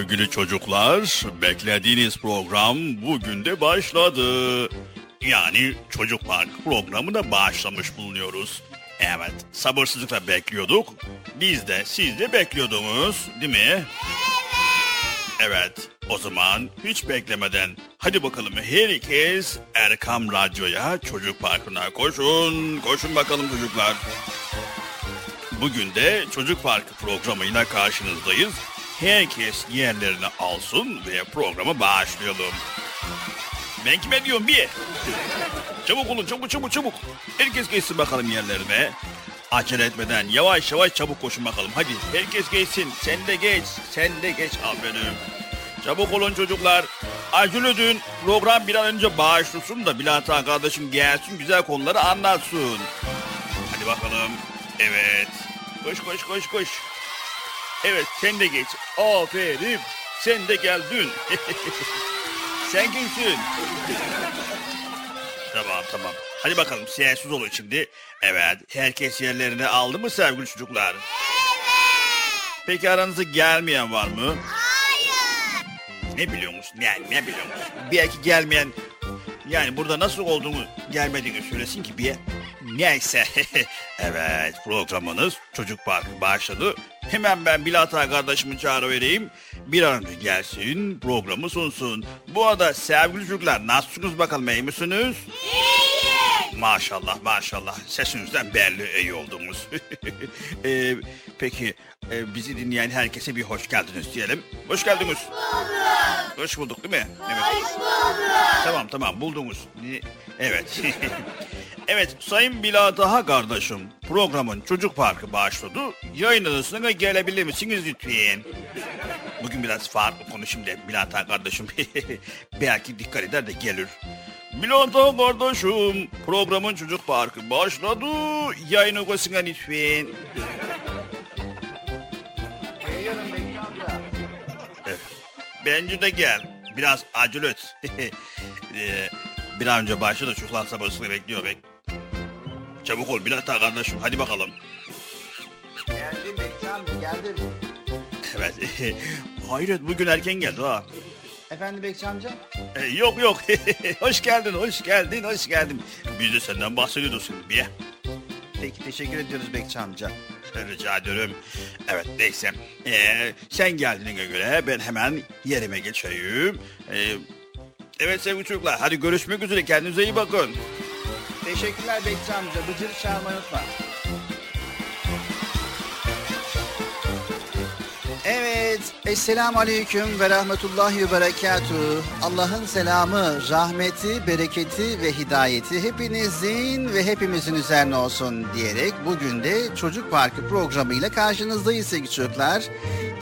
Sevgili çocuklar beklediğiniz program bugün de başladı. Yani Çocuk Park programına başlamış bulunuyoruz. Evet sabırsızlıkla bekliyorduk. Biz de siz de bekliyordunuz değil mi? Evet o zaman hiç beklemeden hadi bakalım herkes Erkam Radyo'ya Çocuk Parkı'na koşun. Koşun bakalım çocuklar. Bugün de Çocuk Parkı programıyla karşınızdayız. Herkes yerlerini alsın ve programa başlayalım. Ben kime diyorum bir? Çabuk olun çabuk çabuk çabuk. Herkes geçsin bakalım yerlerine. Acele etmeden yavaş yavaş çabuk koşun bakalım. Hadi herkes geçsin. Sen de geç. Sen de geç aferin. Çabuk olun çocuklar. Acele edin. Program bir an önce başlasın da Bülent kardeşim gelsin güzel konuları anlatsın. Hadi bakalım. Evet. Koş koş koş koş. Evet sen de geç. Aferin. Sen de geldin. sen kimsin? Tamam tamam. Hadi bakalım sessiz olun şimdi. Evet herkes yerlerini aldı mı sevgili çocuklar? Evet. Peki aranızda gelmeyen var mı? Hayır. Ne biliyor musun? Yani ne biliyor musun? Belki gelmeyen yani burada nasıl olduğunu gelmediğini söylesin ki bir. Neyse. evet programınız Çocuk Parkı başladı. Hemen ben Bilata kardeşimi çağırıvereyim. Bir an önce gelsin programı sunsun. Bu arada sevgili çocuklar nasılsınız bakalım iyi misiniz? Maşallah maşallah sesinizden belli iyi oldunuz. Ee, peki e, bizi dinleyen herkese bir hoş geldiniz diyelim. Hoş geldiniz. Hoş bulduk değil mi? Evet. Tamam tamam buldunuz. Evet. evet Sayın Biladaha kardeşim programın Çocuk Parkı başladı. Yayın odasına gelebilir misiniz lütfen? Bugün biraz farklı konuşayım da Biladaha kardeşim belki dikkat eder de gelir. Biladaha kardeşim programın Çocuk Parkı başladı. Yayın odasına lütfen. Evet. Bence de gel. Biraz acele et. Ee, bir an önce başladı çocuklar sabırsızlıkla bekliyor bek. Çabuk ol Bilal Ağa kardeşim hadi bakalım. Geldim Bekçi geldim. Evet. Hayret bugün erken geldi ha. Efendim Bekçi amca? Ee, yok yok. hoş geldin, hoş geldin, hoş geldin. Biz de senden bahsediyorduk şimdi bir. Peki teşekkür ediyoruz Bekçi amca. Rica ederim. Evet neyse. Ee, sen geldiğine göre ben hemen yerime geçeyim. Ee, evet sevgili çocuklar hadi görüşmek üzere kendinize iyi bakın. Teşekkürler Bekçi amca. Bıcırı çağırmayı unutma. Evet. Esselamu Aleyküm ve Rahmetullahi ve Berekatuhu. Allah'ın selamı, rahmeti, bereketi ve hidayeti hepinizin ve hepimizin üzerine olsun diyerek bugün de Çocuk Parkı programıyla karşınızdayız sevgili çocuklar.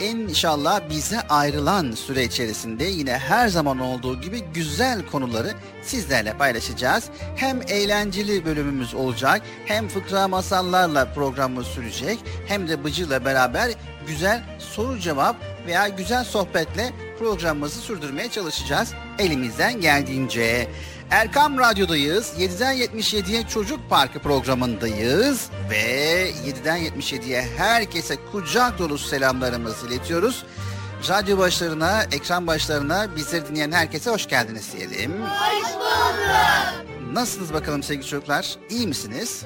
İnşallah bize ayrılan süre içerisinde yine her zaman olduğu gibi güzel konuları sizlerle paylaşacağız. Hem eğlenceli bölümümüz olacak, hem fıkra masallarla programımız sürecek, hem de Bıcı'la beraber güzel soru cevap veya güzel sohbetle programımızı sürdürmeye çalışacağız elimizden geldiğince. Erkam Radyo'dayız. 7'den 77'ye Çocuk Parkı programındayız. Ve 7'den 77'ye herkese kucak dolusu selamlarımızı iletiyoruz. Radyo başlarına, ekran başlarına bizleri dinleyen herkese hoş geldiniz diyelim. Hoş bulduk. Nasılsınız bakalım sevgili çocuklar? İyi misiniz?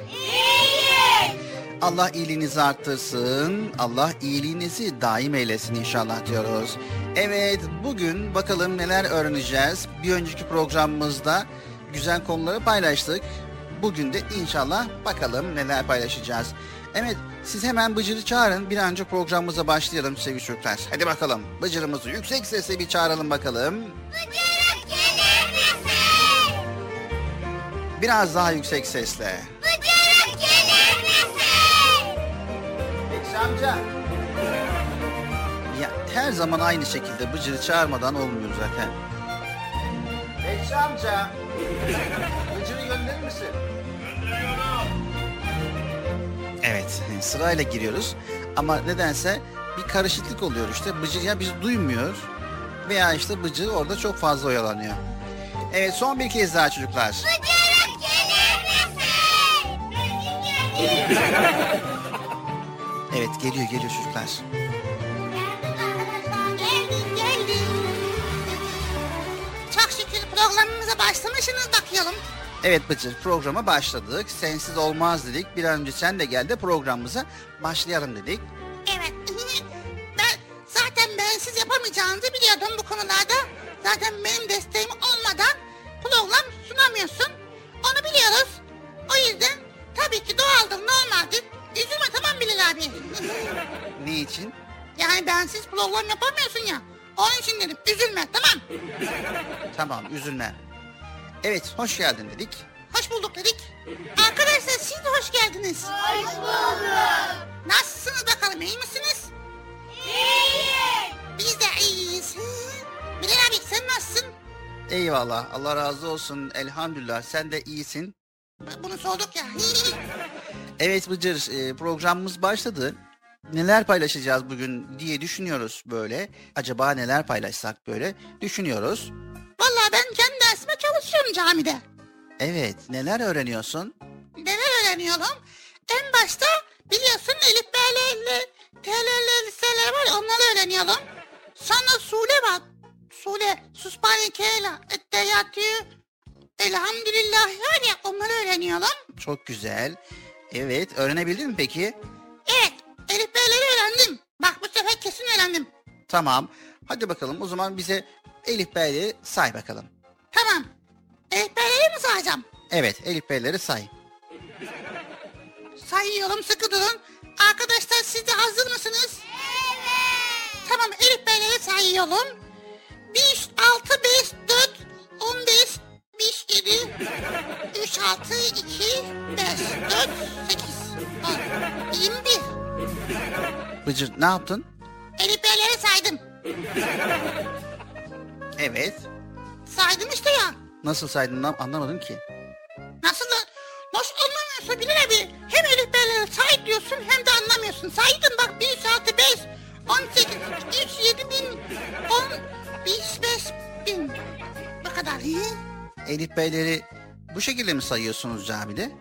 Allah iyiliğinizi arttırsın. Allah iyiliğinizi daim eylesin inşallah diyoruz. Evet bugün bakalım neler öğreneceğiz. Bir önceki programımızda güzel konuları paylaştık. Bugün de inşallah bakalım neler paylaşacağız. Evet siz hemen Bıcır'ı çağırın bir önce programımıza başlayalım sevgili çocuklar. Hadi bakalım Bıcır'ımızı yüksek sesle bir çağıralım bakalım. Bıcırık gelir misin? Biraz daha yüksek sesle. Amca. Ya her zaman aynı şekilde Bıcır'ı çağırmadan olmuyor zaten. Bekçi amca. Bıcır'ı gönderir misin? Evet sırayla giriyoruz ama nedense bir karışıklık oluyor işte. Bıcır ya bizi duymuyor veya işte Bıcır orada çok fazla oyalanıyor. Evet son bir kez daha çocuklar. Bıcırık gelir misin? Evet geliyor geliyor çocuklar. Geldim geldim. Çok şükür programımıza başlamışsınız bakıyorum. Evet Bıcır programa başladık. Sensiz olmaz dedik. Bir an önce sen de gel de programımıza başlayalım dedik. Evet. Ben zaten bensiz yapamayacağınızı biliyordum bu konularda. Zaten benim desteğim olmadan program sunamıyorsun. Onu biliyoruz. O yüzden tabii ki doğaldır, normaldir. Üzülme tamam Bilal abi. Ne için? yani bensiz program yapamıyorsun ya. Onun için dedim üzülme tamam. Tamam üzülme. Evet hoş geldin dedik. Hoş bulduk dedik. Arkadaşlar siz de hoş geldiniz. Hoş bulduk. Nasılsınız bakalım iyi misiniz? İyiyim. Biz de iyiyiz. Bilal abi sen nasılsın? Eyvallah Allah razı olsun elhamdülillah sen de iyisin. Bunu sorduk ya. Evet Bıcır e, programımız başladı. Neler paylaşacağız bugün diye düşünüyoruz böyle. Acaba neler paylaşsak böyle düşünüyoruz. Vallahi ben kendi dersime çalışıyorum camide. Evet, neler öğreniyorsun? Neler öğreniyorum? En başta biliyorsun Elif B'lerle TL'ler, listeler var ya, onları öğreniyorum. Sonra Sule var. Sule, Suspani Kela, Etteyatü, Elhamdülillah var ya onları öğreniyorum. Çok güzel. Evet, öğrenebildin mi peki? Evet, Elif B'leri öğrendim. Bak bu sefer kesin öğrendim. Tamam. Hadi bakalım o zaman bize Elif Bey'leri say bakalım. Tamam. Elif B'leri mi sayacağım? Evet, Elif Bey'leri say. Sayıyorum sıkı durun. Arkadaşlar siz de hazır mısınız? Evet. Tamam Elif Beyleri sayıyorum. 1, 6, 5, 4, 15, 5, 7, 3, 6, 2, 5, 4, 8, 10, 21. Bıcır ne yaptın? Elif Beyleri saydım. Evet. Saydım işte ya. Nasıl saydın lan? anlamadım ki. Nasıl da nasıl anlamıyorsun Bilal abi? Hem Elif Beyleri say diyorsun hem de anlamıyorsun. Saydın bak 1, 3, 6, 5, 18, 3, 7 bin, 10, 5 bin. Bu kadar. Hı? Elif Bey'leri bu şekilde mi sayıyorsunuz camide?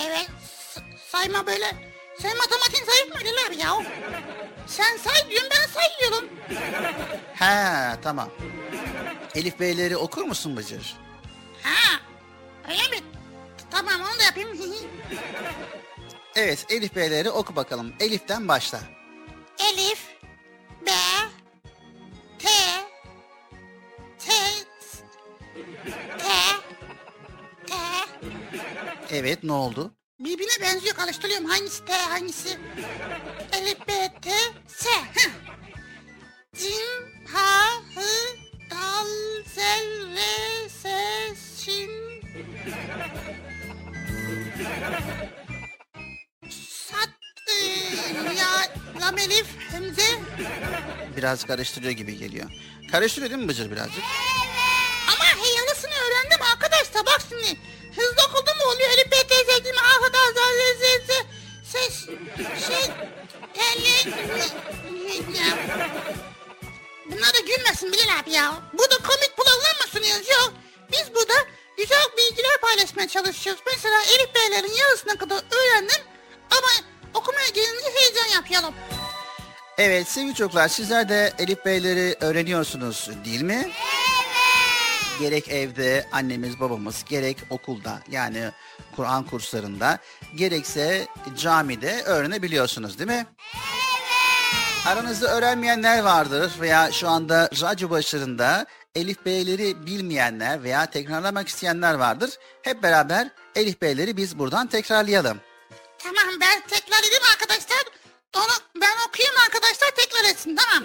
Evet s- sayma böyle. Sen matematiğin zayıf mı abi ya? Sen say diyorsun ben sayıyorum. He, tamam. Elif Bey'leri okur musun Bıcır? Ha öyle mi? Tamam onu da yapayım. Evet, Elif Bey'leri oku bakalım. Elif'ten başla. Elif, Evet, ne oldu? Birbirine benziyor karıştırıyorum. Hangisi T, hangisi? Elif, B, T, S. Heh. Cim, ha, hı, dal, zel, re, se, şin. Sat, ıı, ya, lam, elif, hemze. Biraz karıştırıyor gibi geliyor. Karıştırıyor değil mi Bıcır birazcık? Ama heyalısını öğrendim arkadaşlar bak şimdi. Hızlı okudum mu oluyor? Elif B, T, Z, G, M, A, H, D, Z, Z, Z, Z, ses, şey, telli. Bunlar da gülmesin Bilal abi ya. Burada komik program mı sunuyoruz? Yok. Biz burada güzel bilgiler paylaşmaya çalışıyoruz. Mesela Elif Beylerin yarısına kadar öğrendim. Ama okumaya gelince heyecan yapıyorum. Evet sevgili çocuklar sizler de Elif Bey'leri öğreniyorsunuz değil mi? Evet. Gerek evde annemiz babamız gerek okulda yani Kur'an kurslarında gerekse camide öğrenebiliyorsunuz değil mi? Evet. Aranızda öğrenmeyenler vardır veya şu anda radyo başlarında Elif Bey'leri bilmeyenler veya tekrarlamak isteyenler vardır. Hep beraber Elif Bey'leri biz buradan tekrarlayalım. Tamam ben tekrar edeyim arkadaşlar. Onu ben okuyayım arkadaşlar tekrar etsin tamam.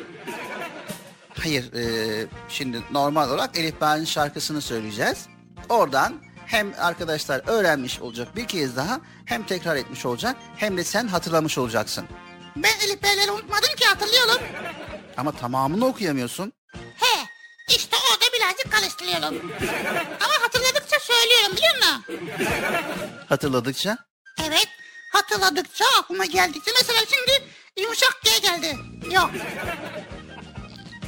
Hayır, e, şimdi normal olarak Elif Bey'in şarkısını söyleyeceğiz. Oradan hem arkadaşlar öğrenmiş olacak bir kez daha hem tekrar etmiş olacak hem de sen hatırlamış olacaksın. Ben Elif Beyleri unutmadım ki hatırlıyorum. Ama tamamını okuyamıyorsun. He işte orada birazcık karıştırıyorum. Ama hatırladıkça söylüyorum biliyor musun? Hatırladıkça. Evet hatırladıkça aklıma geldikçe mesela şimdi yumuşak diye geldi. Yok.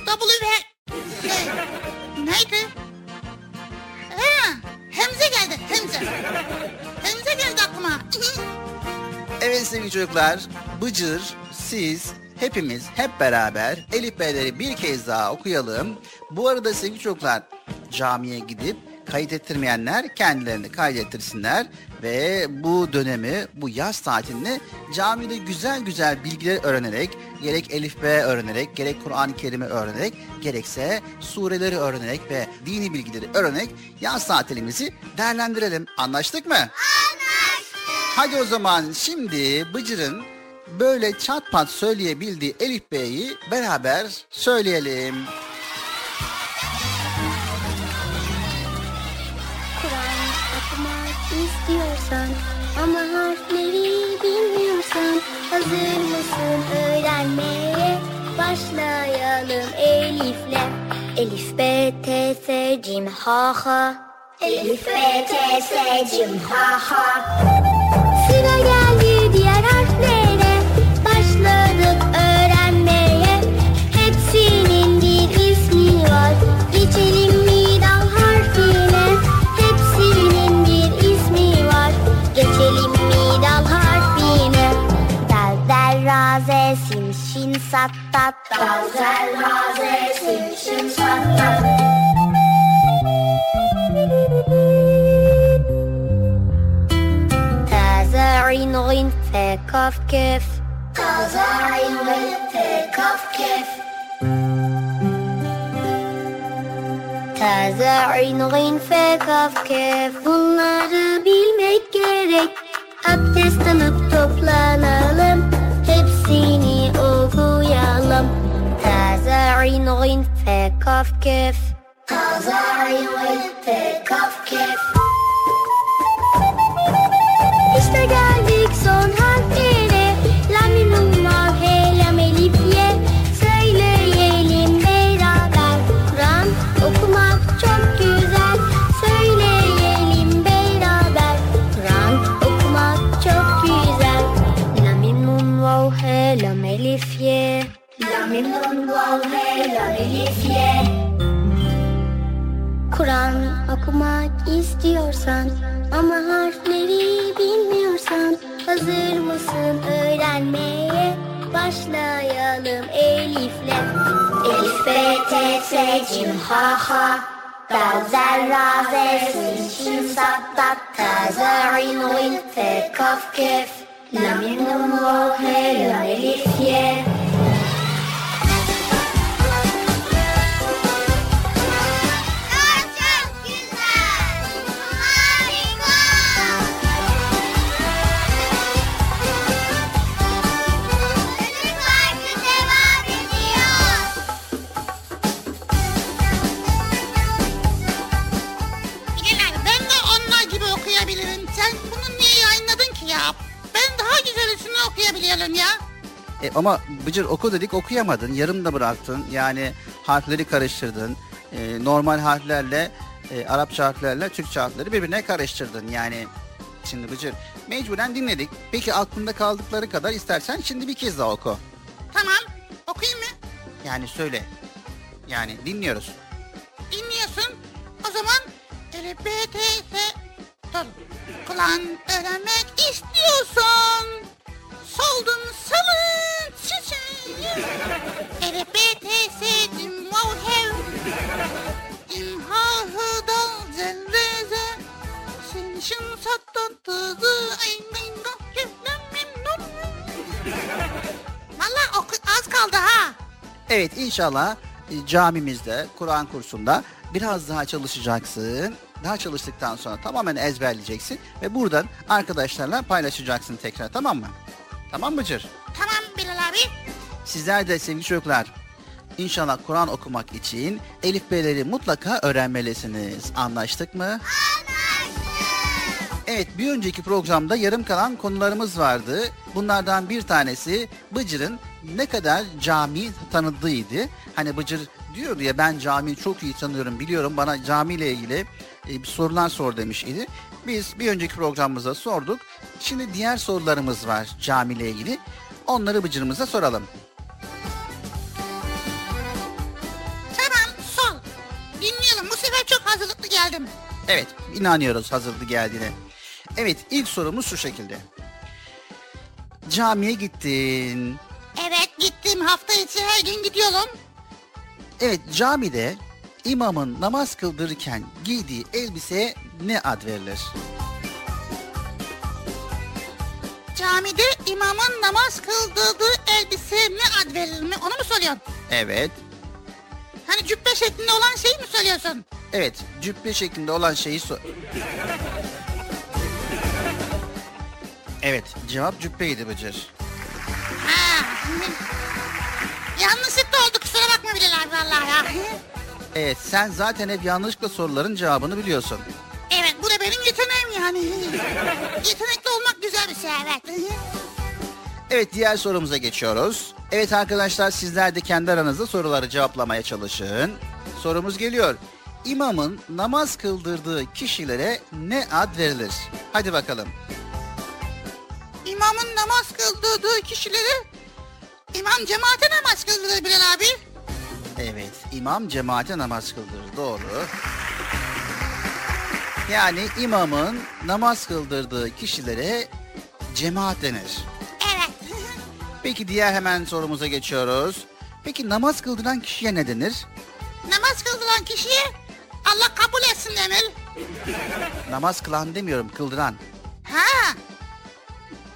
W şey neydi? Ha, Hemze geldi Hemze. Hemze geldi aklıma. Evet sevgili çocuklar, Bıcır, siz, hepimiz hep beraber Elif Beyleri bir kez daha okuyalım. Bu arada sevgili çocuklar, camiye gidip kayıt ettirmeyenler kendilerini kaydettirsinler ve bu dönemi, bu yaz tatilini camide güzel güzel bilgiler öğrenerek, gerek Elif B öğrenerek, gerek Kur'an-ı Kerim'i öğrenerek, gerekse sureleri öğrenerek ve dini bilgileri öğrenerek yaz tatilimizi değerlendirelim. Anlaştık mı? Hadi o zaman şimdi Bıcır'ın böyle çat pat söyleyebildiği Elif Bey'i beraber söyleyelim. Bilmiyorsan hazır mısın öğrenmeye? Başlayalım Elif'le. Elif, B, T, S, Cim, Ha, Ha. Elif, B, T, S, Cim, Ha, Ha. Sıra geldi diğer harflere. sat tat Tavzel haze şimşim şat tat Taze rin rin fe kaf kef Taze rin rin fe kaf kef Taze rin rin fe kaf kef Bunları bilmek gerek. Abdest alıp toplanalım. Hepsi Kef. Taza'in gın fe kaf kef. İşte geldik son harflere La mi mim ma he lam elif ye Söyleyelim beraber Kur'an okumak çok güzel. Söyleyelim beraber Kur'an okumak çok güzel. La mim mim vav he lam elif ye La mim mim vav he lam elif ye Kur'an okumak istiyorsan ama harfleri bilmiyorsan hazır mısın öğrenmeye? Başlayalım Elif'le. Elif, B, T, S, Cim, Ha, Ha. Dal, Zel, Ra, Z, Sin, Şin, Sat, Dat, Ta, Za, Rin, Rin, Fe, Kaf, Kef. La, Mim, Nun, Vav, He, Elif, Ye. Okuyabiliyorum ya. E, ama Bıcır oku dedik okuyamadın. Yarım da bıraktın. Yani harfleri karıştırdın. E, normal harflerle, e, Arapça harflerle Türkçe harfleri birbirine karıştırdın. Yani şimdi Bıcır mecburen dinledik. Peki aklında kaldıkları kadar istersen şimdi bir kez daha oku. Tamam. Okuyayım mı? Yani söyle. Yani dinliyoruz. Dinliyorsun. O zaman Elif, B, T, S... Dur. Kulağın öğrenmek istiyorsan Soldun salın çiçeği. Elif, B, T, S, Cim, Vav, Hev. İmhahı dal zelleze Sin, şın, sat, tat, tızı Ayn, ayn, gah, keflem, memnun Valla az kaldı ha. Evet inşallah e, camimizde, Kur'an kursunda biraz daha çalışacaksın. Daha çalıştıktan sonra tamamen ezberleyeceksin ve buradan arkadaşlarla paylaşacaksın tekrar tamam mı? Tamam mı Cır? Tamam Bilal abi Sizler de sevgili çocuklar inşallah Kur'an okumak için Elif B'leri mutlaka öğrenmelisiniz. Anlaştık mı? Evet bir önceki programda yarım kalan konularımız vardı. Bunlardan bir tanesi Bıcır'ın ne kadar cami tanıdığıydı. Hani Bıcır diyordu ya ben camiyi çok iyi tanıyorum biliyorum bana camiyle ilgili e, bir sorular sor demiş idi. Biz bir önceki programımızda sorduk. Şimdi diğer sorularımız var camiyle ilgili. Onları Bıcır'ımıza soralım. Tamam sol. Dinleyelim. Bu sefer çok hazırlıklı geldim. Evet, inanıyoruz hazırdı geldiğine. Evet, ilk sorumuz şu şekilde. Camiye gittin. Evet gittim hafta içi her gün gidiyorum. Evet, camide imamın namaz kıldırırken giydiği elbiseye ne ad verilir? Camide imamın namaz kıldırdığı elbise ne ad verilir mi? Onu mu soruyorsun? Evet, Hani cübbe şeklinde olan şeyi mi söylüyorsun? evet, cübbe şeklinde olan şeyi sor... Evet, cevap cübbeydi Bıcır. Ha. Yanlışlıkla oldu kusura bakma Bilal abi vallahi ya. Evet, sen zaten hep yanlışlıkla soruların cevabını biliyorsun. Evet bu da benim yeteneğim yani. Yetenekli olmak güzel bir şey evet. Evet diğer sorumuza geçiyoruz. Evet arkadaşlar sizler de kendi aranızda soruları cevaplamaya çalışın. Sorumuz geliyor. İmamın namaz kıldırdığı kişilere ne ad verilir? Hadi bakalım. İmamın namaz kıldırdığı kişileri imam cemaate namaz kıldırır Bilal abi. Evet imam cemaate namaz kıldırır doğru. Yani imamın namaz kıldırdığı kişilere cemaat denir. Evet. Peki diğer hemen sorumuza geçiyoruz. Peki namaz kıldıran kişiye ne denir? Namaz kıldıran kişiye Allah kabul etsin denir. Namaz kılan demiyorum, kıldıran. Ha.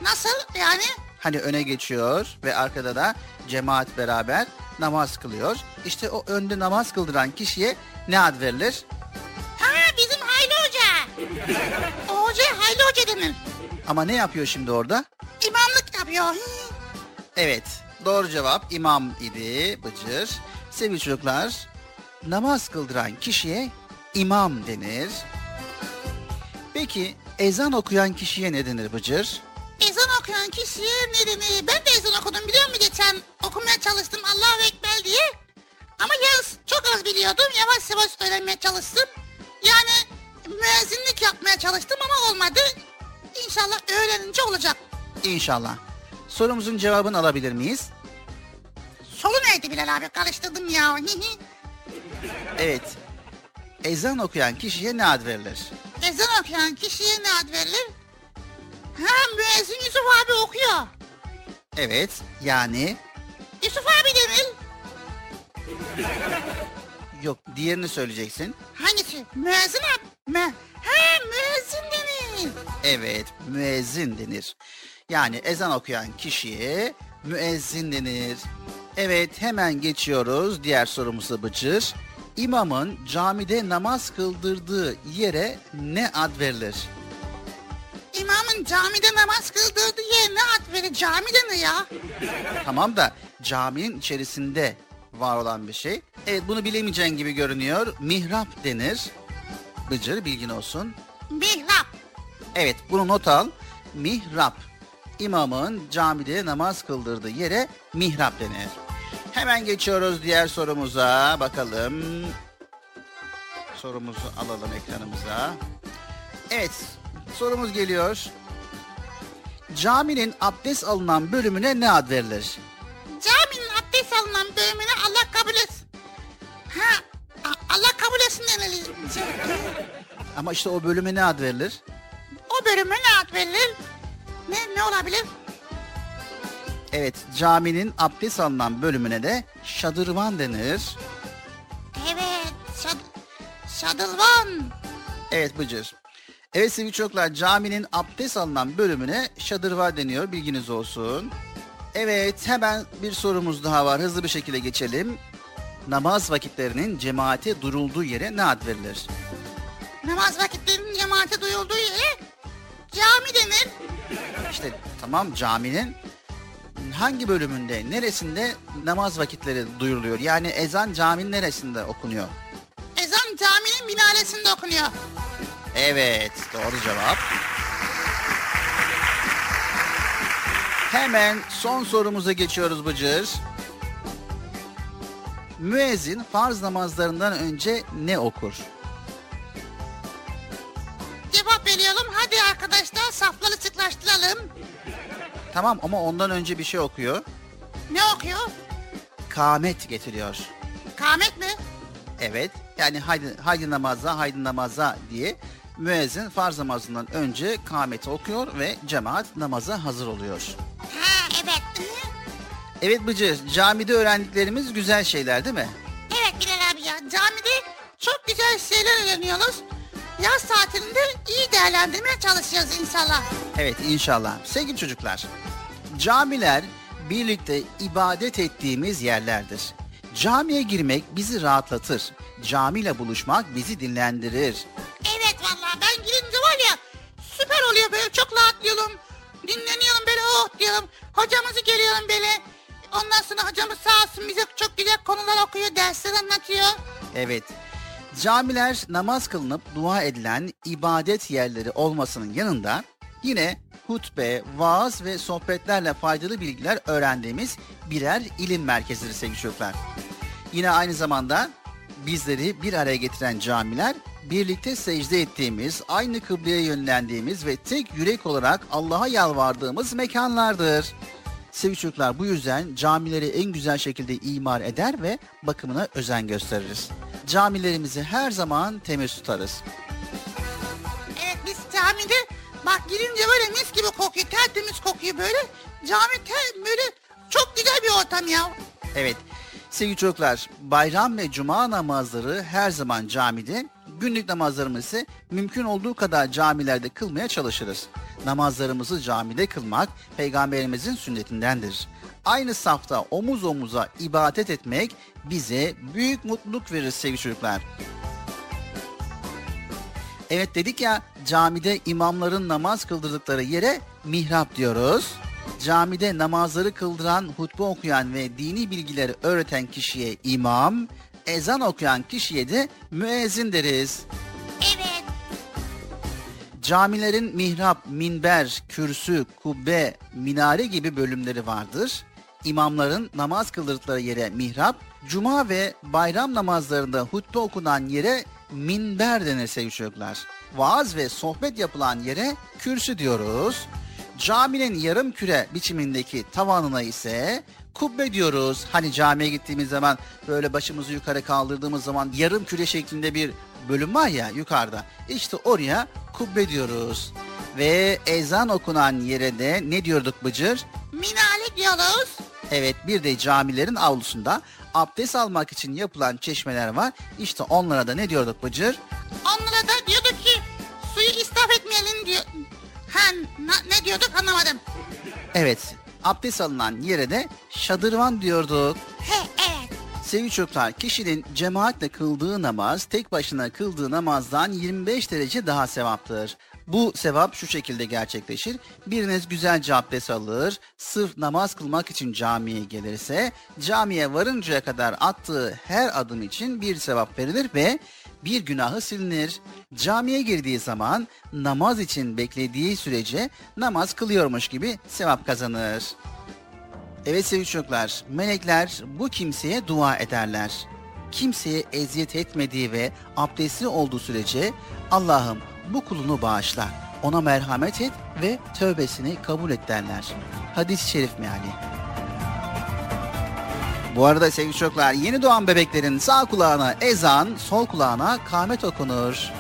Nasıl yani? Hani öne geçiyor ve arkada da cemaat beraber namaz kılıyor. İşte o önde namaz kıldıran kişiye ne ad verilir? Ha bizim Hayli Hoca. O hoca Hayli Hoca denir. Ama ne yapıyor şimdi orada? İmamlık yapıyor. Evet, doğru cevap imam idi Bıcır. Sevgili çocuklar, namaz kıldıran kişiye imam denir. Peki ezan okuyan kişiye ne denir Bıcır? Ezan okuyan kişiye ne denir? Ben de ezan okudum biliyor musun geçen? Okumaya çalıştım Allahu Ekber diye. Ama yalnız çok az biliyordum. Yavaş yavaş öğrenmeye çalıştım. Yani müezzinlik yapmaya çalıştım ama olmadı. İnşallah öğrenince olacak. İnşallah. Sorumuzun cevabını alabilir miyiz? Solu neydi Bilal abi karıştırdım ya. Evet. Ezan okuyan kişiye ne ad verilir? ezan okuyan kişiye ne ad verilir? Ha müezzin Yusuf abi okuyor. Evet, yani Yusuf abi denir. yok diğerini söyleyeceksin. Hangisi? Müezzin abi. Mü ha müezzin denir. Evet, müezzin denir. Yani ezan okuyan kişiye müezzin denir. Evet, hemen geçiyoruz diğer sorumuza Bıcır. İmamın camide namaz kıldırdığı yere ne ad verilir? İmamın camide namaz kıldırdığı yer ne ad verir? Camide ne ya? Tamam da caminin içerisinde var olan bir şey. Evet, bunu bilemeyeceğin gibi görünüyor. Mihrap denir. Bıcır bilgin olsun. Mihrap. Evet bunu not al. Mihrap. İmamın camide namaz kıldırdığı yere mihrap denir. Hemen geçiyoruz diğer sorumuza. Bakalım. Sorumuzu alalım ekranımıza. Evet sorumuz geliyor. Caminin abdest alınan bölümüne ne ad verilir? Caminin abdest alınan bölümüne Allah kabul etsin. Ha Allah kabul etsin denir. Ama işte o bölüme ne ad verilir? O bölüme ne ad verilir? Ne, ne olabilir? Evet caminin abdest alınan bölümüne de şadırvan denir. Evet. Şad Şadılvan. Evet Bıcır. Evet sevgili çocuklar caminin abdest alınan bölümüne şadırvar deniyor bilginiz olsun. Evet hemen bir sorumuz daha var hızlı bir şekilde geçelim. Namaz vakitlerinin cemaate durulduğu yere ne ad verilir? Namaz vakitlerinin cemaate duyulduğu yere cami denir. İşte tamam caminin hangi bölümünde neresinde namaz vakitleri duyuruluyor? Yani ezan caminin neresinde okunuyor? Ezan caminin minaresinde okunuyor. Evet, doğru cevap. Hemen son sorumuza geçiyoruz Bıcır. Müezzin farz namazlarından önce ne okur? Cevap veriyorum. Hadi arkadaşlar safları sıklaştıralım. Tamam ama ondan önce bir şey okuyor. Ne okuyor? Kamet getiriyor. Kamet mi? Evet, yani haydi, haydi namaza, haydi namaza diye müezzin farz namazından önce kameti okuyor ve cemaat namaza hazır oluyor. Ha evet. Evet Bıcır, camide öğrendiklerimiz güzel şeyler değil mi? Evet Bilal abi ya. Camide çok güzel şeyler öğreniyoruz. Yaz tatilinde iyi değerlendirmeye çalışacağız inşallah. Evet inşallah. Sevgili çocuklar, camiler birlikte ibadet ettiğimiz yerlerdir. Camiye girmek bizi rahatlatır. Camiyle buluşmak bizi dinlendirir. Evet vallahi ben girince var ya süper oluyor böyle çok rahatlıyorum. Dinleniyorum böyle oh diyorum. Hocamızı görüyorum böyle. Ondan sonra hocamız sağ olsun bize çok güzel konular okuyor, dersler anlatıyor. Evet, camiler namaz kılınıp dua edilen ibadet yerleri olmasının yanında yine hutbe, vaaz ve sohbetlerle faydalı bilgiler öğrendiğimiz birer ilim merkezidir sevgili çocuklar. Yine aynı zamanda bizleri bir araya getiren camiler birlikte secde ettiğimiz, aynı kıbleye yönlendiğimiz ve tek yürek olarak Allah'a yalvardığımız mekanlardır. Sevgili çocuklar bu yüzden camileri en güzel şekilde imar eder ve bakımına özen gösteririz. Camilerimizi her zaman temiz tutarız. Evet biz camide bak girince böyle mis gibi kokuyor, tertemiz kokuyor böyle. Cami ter, böyle Çok güzel bir ortam ya. Evet. Sevgili çocuklar, bayram ve cuma namazları her zaman camide, günlük namazlarımızı mümkün olduğu kadar camilerde kılmaya çalışırız. Namazlarımızı camide kılmak peygamberimizin sünnetindendir. Aynı safta omuz omuza ibadet etmek bize büyük mutluluk verir sevgili çocuklar. Evet dedik ya camide imamların namaz kıldırdıkları yere mihrap diyoruz. Camide namazları kıldıran, hutbe okuyan ve dini bilgileri öğreten kişiye imam, ezan okuyan kişiye de müezzin deriz. Evet. Camilerin mihrap, minber, kürsü, kubbe, minare gibi bölümleri vardır. İmamların namaz kıldırdıkları yere mihrap, cuma ve bayram namazlarında hutbe okunan yere minber denir sevgili çocuklar. Vaaz ve sohbet yapılan yere kürsü diyoruz. Caminin yarım küre biçimindeki tavanına ise kubbe diyoruz. Hani camiye gittiğimiz zaman böyle başımızı yukarı kaldırdığımız zaman yarım küre şeklinde bir bölüm var ya yukarıda. İşte oraya kubbe diyoruz. Ve ezan okunan yere de ne diyorduk Bıcır? Minare diyoruz. Evet bir de camilerin avlusunda abdest almak için yapılan çeşmeler var. İşte onlara da ne diyorduk Bıcır? Onlara da diyorduk ki suyu israf etmeyelim diyor. Ha ne diyorduk anlamadım. Evet abdest alınan yere de şadırvan diyorduk. He evet. Sevgili çocuklar, kişinin cemaatle kıldığı namaz, tek başına kıldığı namazdan 25 derece daha sevaptır. Bu sevap şu şekilde gerçekleşir. Biriniz güzelce abdest alır, sırf namaz kılmak için camiye gelirse, camiye varıncaya kadar attığı her adım için bir sevap verilir ve bir günahı silinir. Camiye girdiği zaman namaz için beklediği sürece namaz kılıyormuş gibi sevap kazanır. Evet sevgili çocuklar, melekler bu kimseye dua ederler. Kimseye eziyet etmediği ve abdestli olduğu sürece Allah'ım bu kulunu bağışla, ona merhamet et ve tövbesini kabul et derler. Hadis-i şerif meali. Bu arada sevgili çocuklar yeni doğan bebeklerin sağ kulağına ezan, sol kulağına kâmet okunur.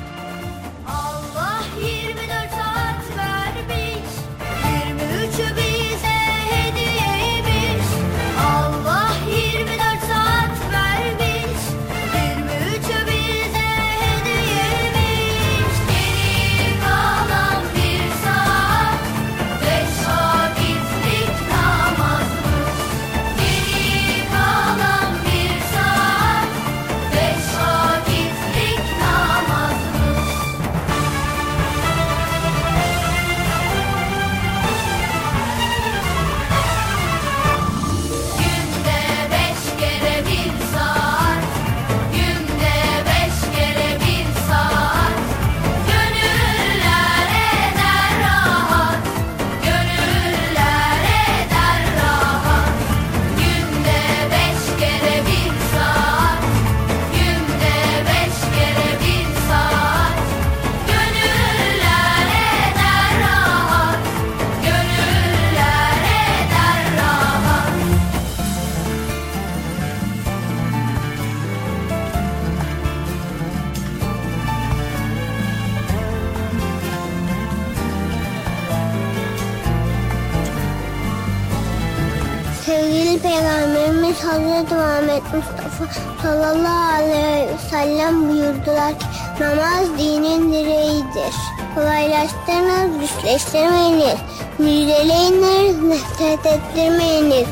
Sallallahu aleyhi ve sellem buyurdular ki namaz dinin direğidir. Kolaylaştırınız, güçleştirmeyiniz, müjdeleyiniz, nefret ettirmeyiniz.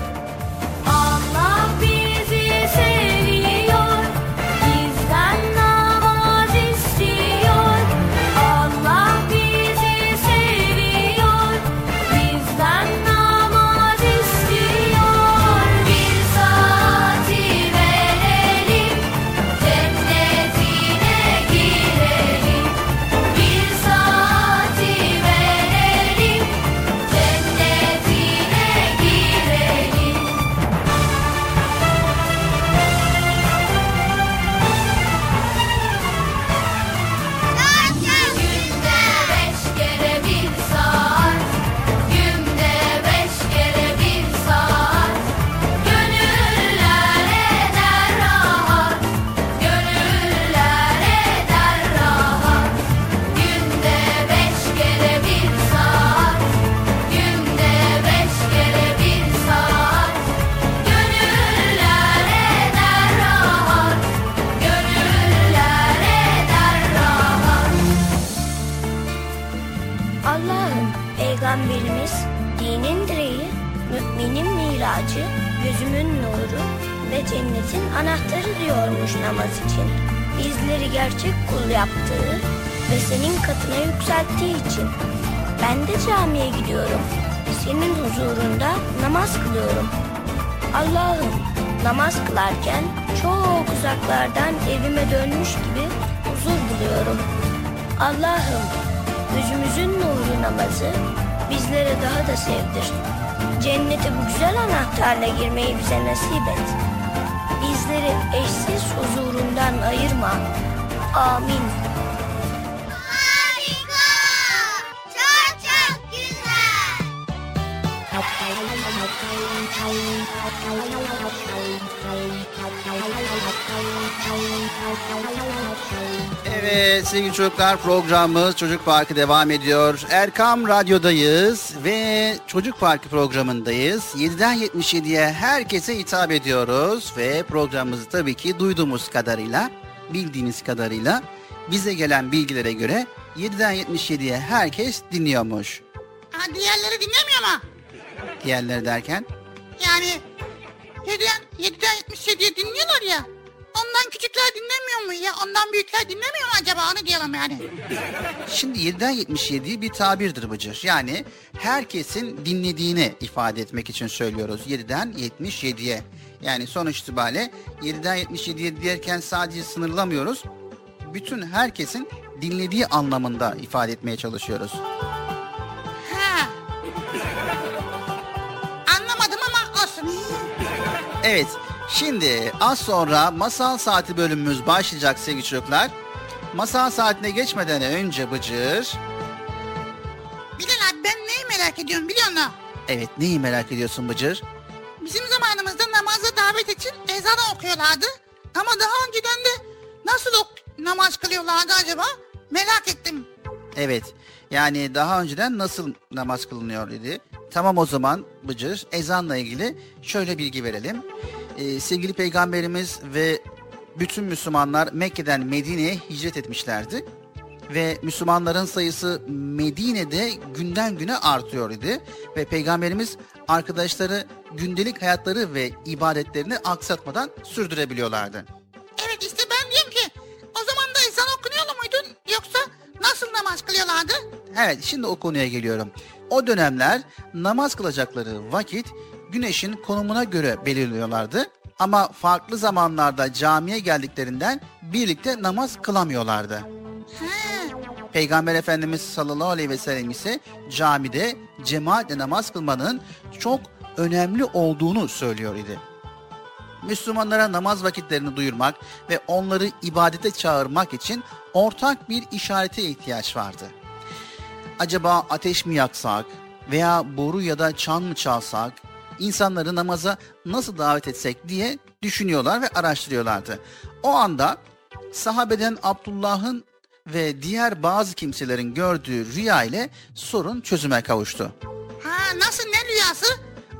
Yaptığı ve senin katına yükselttiği için. Ben de camiye gidiyorum. Senin huzurunda namaz kılıyorum. Allah'ım namaz kılarken çok uzaklardan evime dönmüş gibi huzur buluyorum. Allah'ım gözümüzün nuru namazı bizlere daha da sevdir. Cennete bu güzel anahtarla girmeyi bize nasip et. Bizleri eşsiz huzurundan ayırma. Amin. Harika! Çok çok güzel. Evet sevgili çocuklar programımız Çocuk Parkı devam ediyor. Erkam Radyo'dayız ve Çocuk Parkı programındayız. 7'den 77'ye herkese hitap ediyoruz ve programımızı tabii ki duyduğumuz kadarıyla, bildiğimiz kadarıyla bize gelen bilgilere göre 7'den 77'ye herkes dinliyormuş. Ha, diğerleri dinlemiyor mu? Diğerleri derken Yani 7'den, 7'den 77'ye dinliyorlar ya. Ondan küçükler dinlemiyor mu ya? Ondan büyükler dinlemiyor mu acaba? Onu diyelim yani. Şimdi 7'den 77 bir tabirdir Bıcır. Yani herkesin dinlediğini ifade etmek için söylüyoruz. 7'den 77'ye. Yani sonuç itibariyle 7'den 77'ye derken sadece sınırlamıyoruz. Bütün herkesin dinlediği anlamında ifade etmeye çalışıyoruz. Ha. Anlamadım ama olsun. Evet, şimdi az sonra masal saati bölümümüz başlayacak sevgili çocuklar. Masal saatine geçmeden önce Bıcır... Bilal abi ben neyi merak ediyorum biliyor musun? Evet, neyi merak ediyorsun Bıcır? Bizim zamanımızda namaza davet için ezan okuyorlardı. Ama daha önceden de nasıl ok- namaz kılıyorlardı acaba? Merak ettim. Evet. Yani daha önceden nasıl namaz kılınıyor idi. Tamam o zaman Bıcır ezanla ilgili şöyle bilgi verelim. Ee, sevgili peygamberimiz ve bütün Müslümanlar Mekke'den Medine'ye hicret etmişlerdi. Ve Müslümanların sayısı Medine'de günden güne artıyor idi. Ve peygamberimiz arkadaşları gündelik hayatları ve ibadetlerini aksatmadan sürdürebiliyorlardı. Evet işte ben diyorum ki o zaman da ezan okunuyor muydu yoksa nasıl namaz kılıyorlardı? Evet şimdi o konuya geliyorum. O dönemler namaz kılacakları vakit güneşin konumuna göre belirliyorlardı. Ama farklı zamanlarda camiye geldiklerinden birlikte namaz kılamıyorlardı. He. Peygamber Efendimiz sallallahu aleyhi ve sellem ise camide cemaatle namaz kılmanın çok önemli olduğunu söylüyor idi. Müslümanlara namaz vakitlerini duyurmak ve onları ibadete çağırmak için ortak bir işarete ihtiyaç vardı. Acaba ateş mi yaksak veya boru ya da çan mı çalsak, insanları namaza nasıl davet etsek diye düşünüyorlar ve araştırıyorlardı. O anda sahabeden Abdullah'ın ve diğer bazı kimselerin gördüğü rüya ile sorun çözüme kavuştu. Ha nasıl ne rüyası?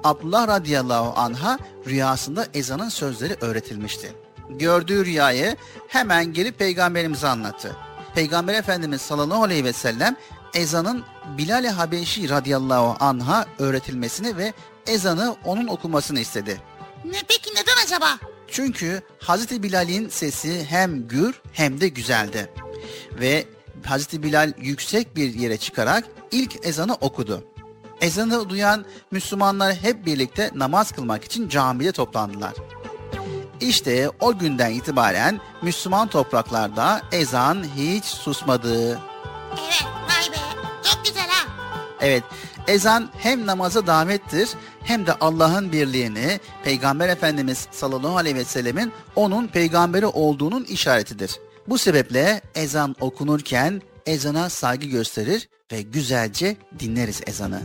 Abdullah radıyallahu anha rüyasında ezanın sözleri öğretilmişti. Gördüğü rüyayı hemen gelip peygamberimize anlattı. Peygamber Efendimiz sallallahu aleyhi ve sellem ezanın Bilal-i Habeşi radıyallahu anha öğretilmesini ve ezanı onun okumasını istedi. Ne peki neden acaba? Çünkü Hazreti Bilal'in sesi hem gür hem de güzeldi. Ve Hazreti Bilal yüksek bir yere çıkarak ilk ezanı okudu. Ezanı duyan Müslümanlar hep birlikte namaz kılmak için camide toplandılar. İşte o günden itibaren Müslüman topraklarda ezan hiç susmadı. Evet vay be çok güzel ha. Evet, ezan hem namaza davettir hem de Allah'ın birliğini, Peygamber Efendimiz sallallahu aleyhi ve sellemin onun peygamberi olduğunun işaretidir. Bu sebeple ezan okunurken ezana saygı gösterir ve güzelce dinleriz ezanı.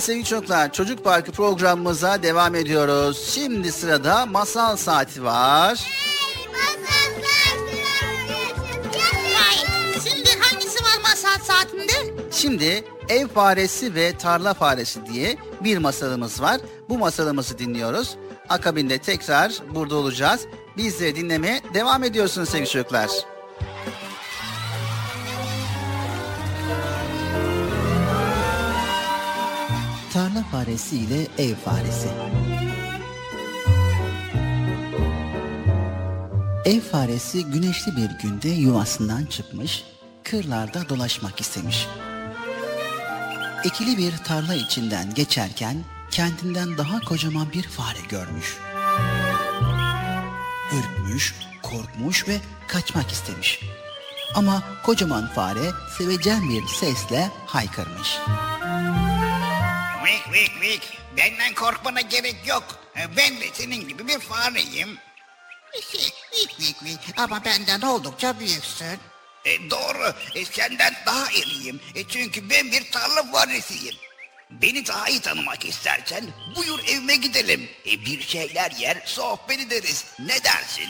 Evet sevgili çocuklar, Çocuk Parkı programımıza devam ediyoruz. Şimdi sırada masal saati var. Şimdi Şimdi ev faresi ve tarla faresi diye bir masalımız var. Bu masalımızı dinliyoruz. Akabinde tekrar burada olacağız. Biz de dinlemeye devam ediyorsunuz sevgili çocuklar. Faresi ile ev faresi. Ev faresi güneşli bir günde yuvasından çıkmış, kırlarda dolaşmak istemiş. Ekili bir tarla içinden geçerken kendinden daha kocaman bir fare görmüş. Ürkmüş, korkmuş ve kaçmak istemiş. Ama kocaman fare sevecen bir sesle haykırmış. Vik vik. Benden korkmana gerek yok. Ben de senin gibi bir fareyim. Vik vik vik ama benden oldukça büyüksün. E, doğru. E, senden daha iriyim. E, çünkü ben bir tarla faresiyim. Beni daha iyi tanımak istersen buyur evime gidelim. E, bir şeyler yer, sohbet ederiz. Ne dersin?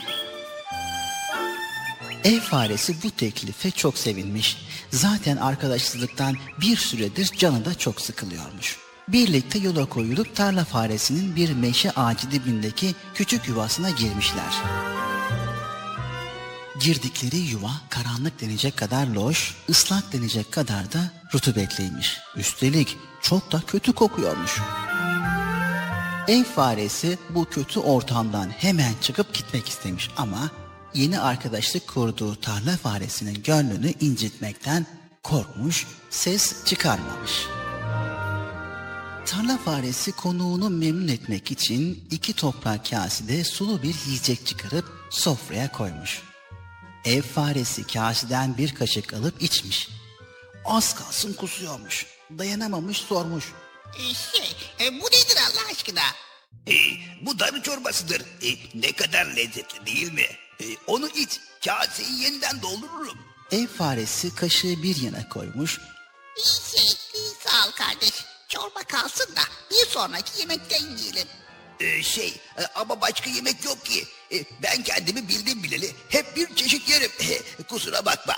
Ev faresi bu teklife çok sevinmiş. Zaten arkadaşsızlıktan bir süredir canı da çok sıkılıyormuş. Birlikte yola koyulup tarla faresinin bir meşe ağacı dibindeki küçük yuvasına girmişler. Girdikleri yuva karanlık denecek kadar loş, ıslak denecek kadar da rutubetliymiş. Üstelik çok da kötü kokuyormuş. Ev faresi bu kötü ortamdan hemen çıkıp gitmek istemiş ama yeni arkadaşlık kurduğu tarla faresinin gönlünü incitmekten korkmuş, ses çıkarmamış. Tarla faresi konuğunu memnun etmek için iki toprak kasede sulu bir yiyecek çıkarıp sofraya koymuş. Ev faresi kaseden bir kaşık alıp içmiş. Az kalsın kusuyormuş. Dayanamamış sormuş. E, şey, e, bu nedir Allah aşkına? E, bu darı çorbasıdır. E, ne kadar lezzetli değil mi? E, onu iç. Kaseyi yeniden doldururum. Ev faresi kaşığı bir yana koymuş. Şey, sağ ol kardeş. Çorba kalsın da bir sonraki yemekten yiyelim. E, şey e, ama başka yemek yok ki. E, ben kendimi bildim bileli hep bir çeşit yerim. E, kusura bakma.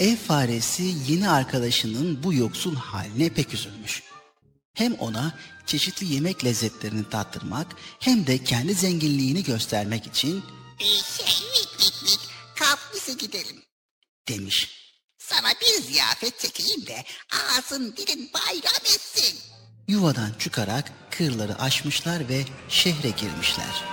Ev faresi yeni arkadaşının bu yoksul haline pek üzülmüş. Hem ona çeşitli yemek lezzetlerini tattırmak hem de kendi zenginliğini göstermek için şey, vik vik vik. Kalk bize gidelim. demiş. Sana bir ziyafet çekeyim de ağzın dilin bayram etsin. Yuvadan çıkarak kırları aşmışlar ve şehre girmişler.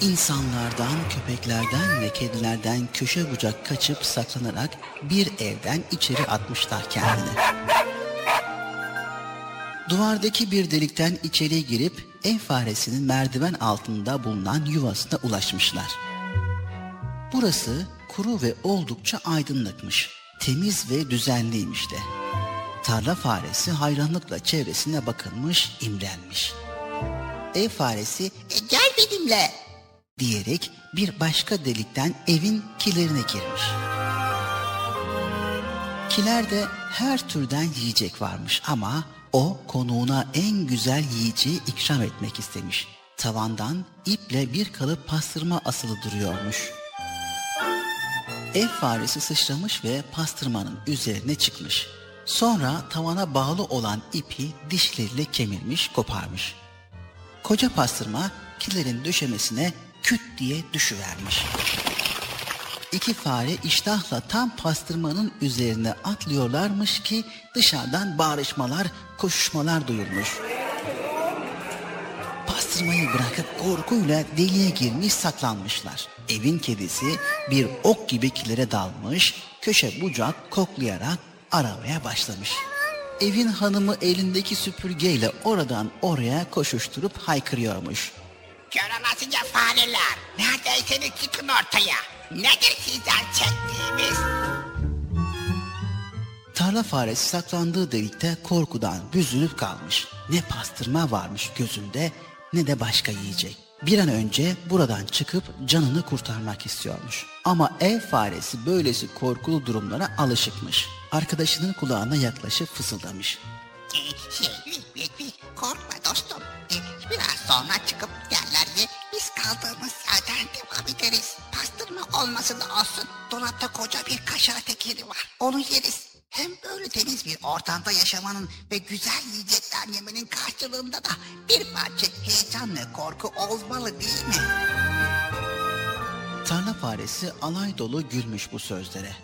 İnsanlardan, köpeklerden ve kedilerden köşe bucak kaçıp saklanarak bir evden içeri atmışlar kendini. Duvardaki bir delikten içeri girip ev faresinin merdiven altında bulunan yuvasına ulaşmışlar. Burası kuru ve oldukça aydınlıkmış. Temiz ve düzenliymiş de. Tarla faresi hayranlıkla çevresine bakınmış, imrenmiş. Ev faresi E, gel benimle. diyerek bir başka delikten evin kilerine girmiş. Kilerde her türden yiyecek varmış ama o konuğuna en güzel yiyeceği ikram etmek istemiş. Tavandan iple bir kalıp pastırma asılı duruyormuş. Ev faresi sıçramış ve pastırmanın üzerine çıkmış. Sonra tavana bağlı olan ipi dişleriyle kemirmiş, koparmış. Koca pastırma kilerin döşemesine küt diye düşüvermiş. İki fare iştahla tam pastırmanın üzerine atlıyorlarmış ki dışarıdan bağrışmalar, koşuşmalar duyulmuş. Pastırmayı bırakıp korkuyla deliğe girmiş saklanmışlar. Evin kedisi bir ok gibi kilere dalmış, köşe bucak koklayarak aramaya başlamış. Evin hanımı elindeki süpürgeyle oradan oraya koşuşturup haykırıyormuş. Olasıca fareler. Neredeyseniz çıkın ortaya. Nedir sizden çektiğimiz? Tarla faresi saklandığı delikte korkudan büzülüp kalmış. Ne pastırma varmış gözünde ne de başka yiyecek. Bir an önce buradan çıkıp canını kurtarmak istiyormuş. Ama ev faresi böylesi korkulu durumlara alışıkmış. Arkadaşının kulağına yaklaşıp fısıldamış. Korkma dostum. Biraz sonra çıkıp yerlerde biz kaldığımız yerden devam ederiz. Pastırma olmasın da olsun. Dolapta koca bir kaşar tekeri var. Onu yeriz. Hem böyle temiz bir ortamda yaşamanın ve güzel yiyecekler yemenin karşılığında da bir parça heyecan ve korku olmalı değil mi? Tarla faresi alay dolu gülmüş bu sözlere.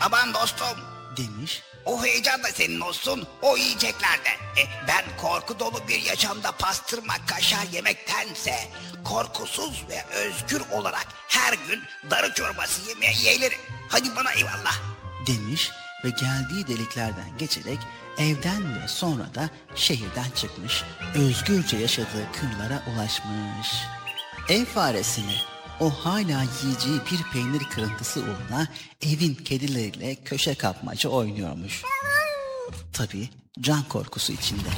Aman dostum. Demiş. O heyecan da senin olsun, o yiyeceklerde. E, ben korku dolu bir yaşamda pastırma kaşar yemektense korkusuz ve özgür olarak her gün darı çorbası yemeye yeğlerim. Hadi bana eyvallah. Demiş ve geldiği deliklerden geçerek evden ve sonra da şehirden çıkmış, özgürce yaşadığı kırlara ulaşmış. Ev faresini o hala yiyeceği bir peynir kırıntısı uğruna evin kedileriyle köşe kapmaca oynuyormuş. Tabii can korkusu içinde.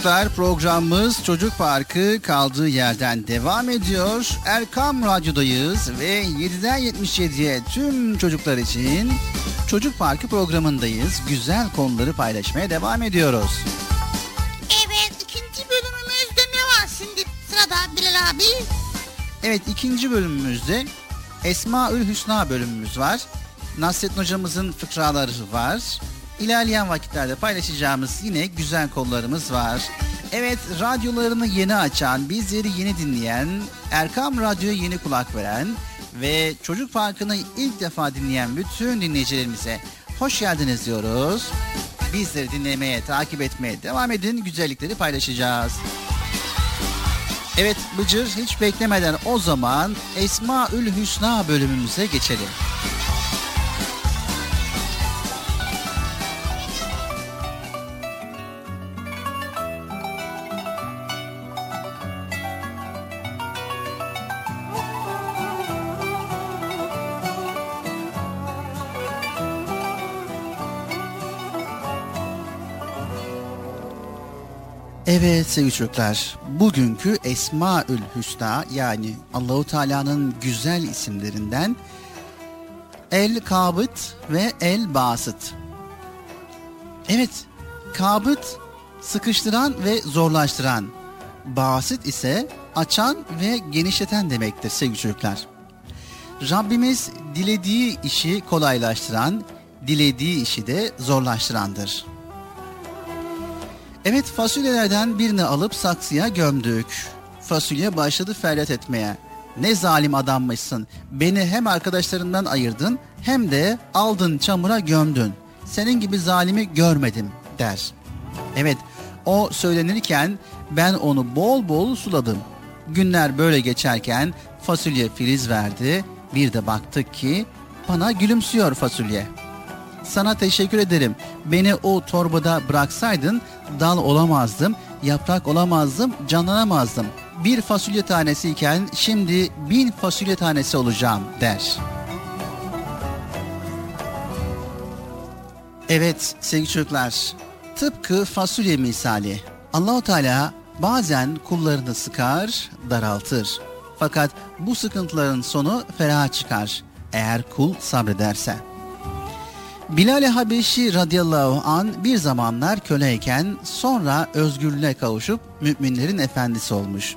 Çocuklar programımız Çocuk Parkı kaldığı yerden devam ediyor. Erkam Radyo'dayız ve 7'den 77'ye tüm çocuklar için Çocuk Parkı programındayız. Güzel konuları paylaşmaya devam ediyoruz. Evet ikinci bölümümüzde ne var şimdi sırada Bilal abi? Evet ikinci bölümümüzde Esmaül Hüsna bölümümüz var. Nasrettin hocamızın fıkraları var. İlerleyen vakitlerde paylaşacağımız yine güzel konularımız var. Evet radyolarını yeni açan, bizleri yeni dinleyen, Erkam Radyo'ya yeni kulak veren ve Çocuk Parkı'nı ilk defa dinleyen bütün dinleyicilerimize hoş geldiniz diyoruz. Bizleri dinlemeye, takip etmeye devam edin. Güzellikleri paylaşacağız. Evet Bıcır hiç beklemeden o zaman Esmaül Hüsna bölümümüze geçelim. Evet sevgili çocuklar, bugünkü Esmaül Hüsna yani Allahu Teala'nın güzel isimlerinden El Kabıt ve El Basıt. Evet, Kabıt sıkıştıran ve zorlaştıran, Basit ise açan ve genişleten demektir sevgili çocuklar. Rabbimiz dilediği işi kolaylaştıran, dilediği işi de zorlaştırandır. Evet fasulyelerden birini alıp saksıya gömdük. Fasulye başladı feryat etmeye. Ne zalim adammışsın. Beni hem arkadaşlarından ayırdın hem de aldın çamura gömdün. Senin gibi zalimi görmedim der. Evet o söylenirken ben onu bol bol suladım. Günler böyle geçerken fasulye filiz verdi. Bir de baktık ki bana gülümsüyor fasulye. Sana teşekkür ederim. Beni o torbada bıraksaydın dal olamazdım, yaprak olamazdım, canlanamazdım. Bir fasulye tanesiyken şimdi bin fasulye tanesi olacağım der. Evet sevgili çocuklar, tıpkı fasulye misali Allahu Teala bazen kullarını sıkar, daraltır. Fakat bu sıkıntıların sonu feraha çıkar eğer kul sabrederse. Bilal-i Habeşi radıyallahu an bir zamanlar köleyken sonra özgürlüğe kavuşup müminlerin efendisi olmuş.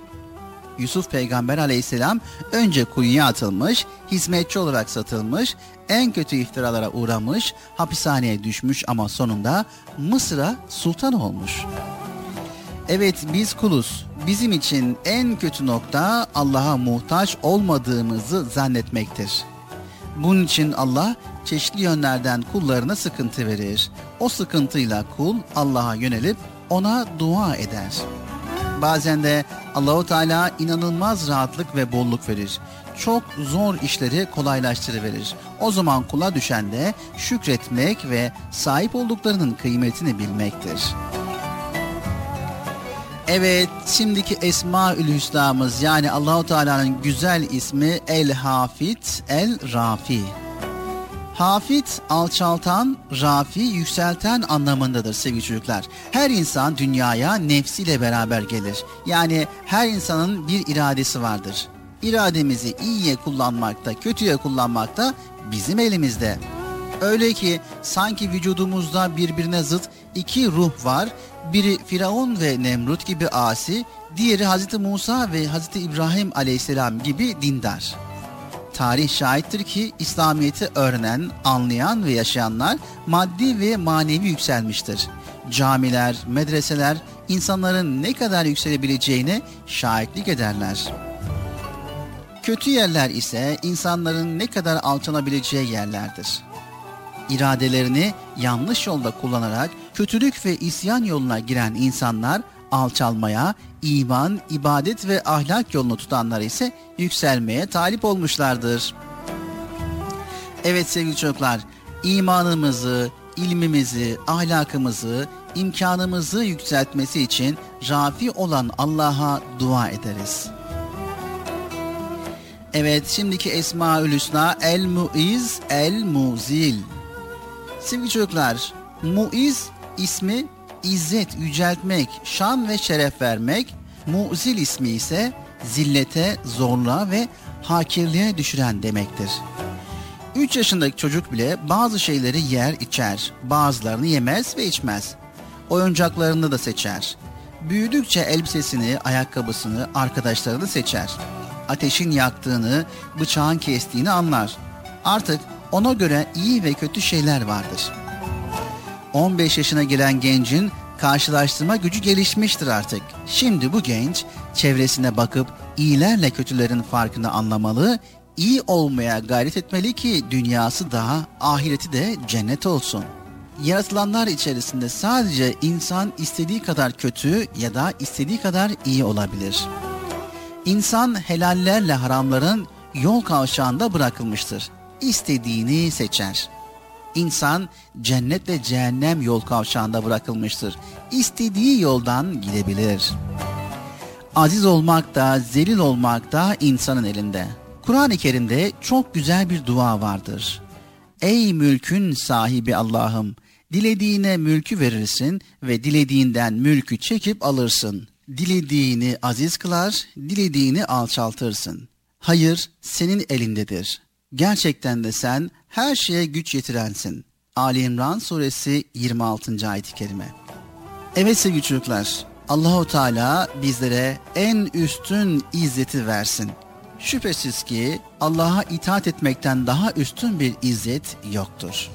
Yusuf peygamber aleyhisselam önce kuyuya atılmış, hizmetçi olarak satılmış, en kötü iftiralara uğramış, hapishaneye düşmüş ama sonunda Mısır'a sultan olmuş. Evet biz kuluz. Bizim için en kötü nokta Allah'a muhtaç olmadığımızı zannetmektir. Bunun için Allah çeşitli yönlerden kullarına sıkıntı verir. O sıkıntıyla kul Allah'a yönelip ona dua eder. Bazen de Allahu Teala inanılmaz rahatlık ve bolluk verir. Çok zor işleri kolaylaştırıverir. O zaman kula düşen de şükretmek ve sahip olduklarının kıymetini bilmektir. Evet, şimdiki Esmaül Hüsna'mız yani Allahu Teala'nın güzel ismi El Hafit El Rafi. Hafit alçaltan, rafi yükselten anlamındadır sevgili çocuklar. Her insan dünyaya nefsiyle beraber gelir. Yani her insanın bir iradesi vardır. İrademizi iyiye kullanmakta, kötüye kullanmakta bizim elimizde. Öyle ki sanki vücudumuzda birbirine zıt iki ruh var. Biri Firavun ve Nemrut gibi asi, diğeri Hazreti Musa ve Hazreti İbrahim aleyhisselam gibi dindar. Tarih şahittir ki İslamiyet'i öğrenen, anlayan ve yaşayanlar maddi ve manevi yükselmiştir. Camiler, medreseler insanların ne kadar yükselebileceğine şahitlik ederler. Kötü yerler ise insanların ne kadar alçalabileceği yerlerdir. İradelerini yanlış yolda kullanarak kötülük ve isyan yoluna giren insanlar alçalmaya, iman, ibadet ve ahlak yolunu tutanlar ise yükselmeye talip olmuşlardır. Evet sevgili çocuklar, imanımızı, ilmimizi, ahlakımızı, imkanımızı yükseltmesi için rafi olan Allah'a dua ederiz. Evet şimdiki Esmaül Hüsna El Muiz El Muzil. Sevgili çocuklar, Muiz ismi izzet, yüceltmek, şan ve şeref vermek, muzil ismi ise zillete, zorluğa ve hakirliğe düşüren demektir. 3 yaşındaki çocuk bile bazı şeyleri yer içer, bazılarını yemez ve içmez. Oyuncaklarını da seçer. Büyüdükçe elbisesini, ayakkabısını, arkadaşlarını seçer. Ateşin yaktığını, bıçağın kestiğini anlar. Artık ona göre iyi ve kötü şeyler vardır. 15 yaşına gelen gencin karşılaştırma gücü gelişmiştir artık. Şimdi bu genç çevresine bakıp iyilerle kötülerin farkını anlamalı, iyi olmaya gayret etmeli ki dünyası daha ahireti de cennet olsun. Yaratılanlar içerisinde sadece insan istediği kadar kötü ya da istediği kadar iyi olabilir. İnsan helallerle haramların yol kavşağında bırakılmıştır. İstediğini seçer. İnsan cennet ve cehennem yol kavşağında bırakılmıştır. İstediği yoldan gidebilir. Aziz olmak da zelil olmak da insanın elinde. Kur'an-ı Kerim'de çok güzel bir dua vardır. Ey mülkün sahibi Allah'ım, dilediğine mülkü verirsin ve dilediğinden mülkü çekip alırsın. Dilediğini aziz kılar, dilediğini alçaltırsın. Hayır senin elindedir. Gerçekten de sen her şeye güç yetirensin. Ali İmran suresi 26. ayet-i kerime. Evet sevgili çocuklar, Allahu Teala bizlere en üstün izzeti versin. Şüphesiz ki Allah'a itaat etmekten daha üstün bir izzet yoktur.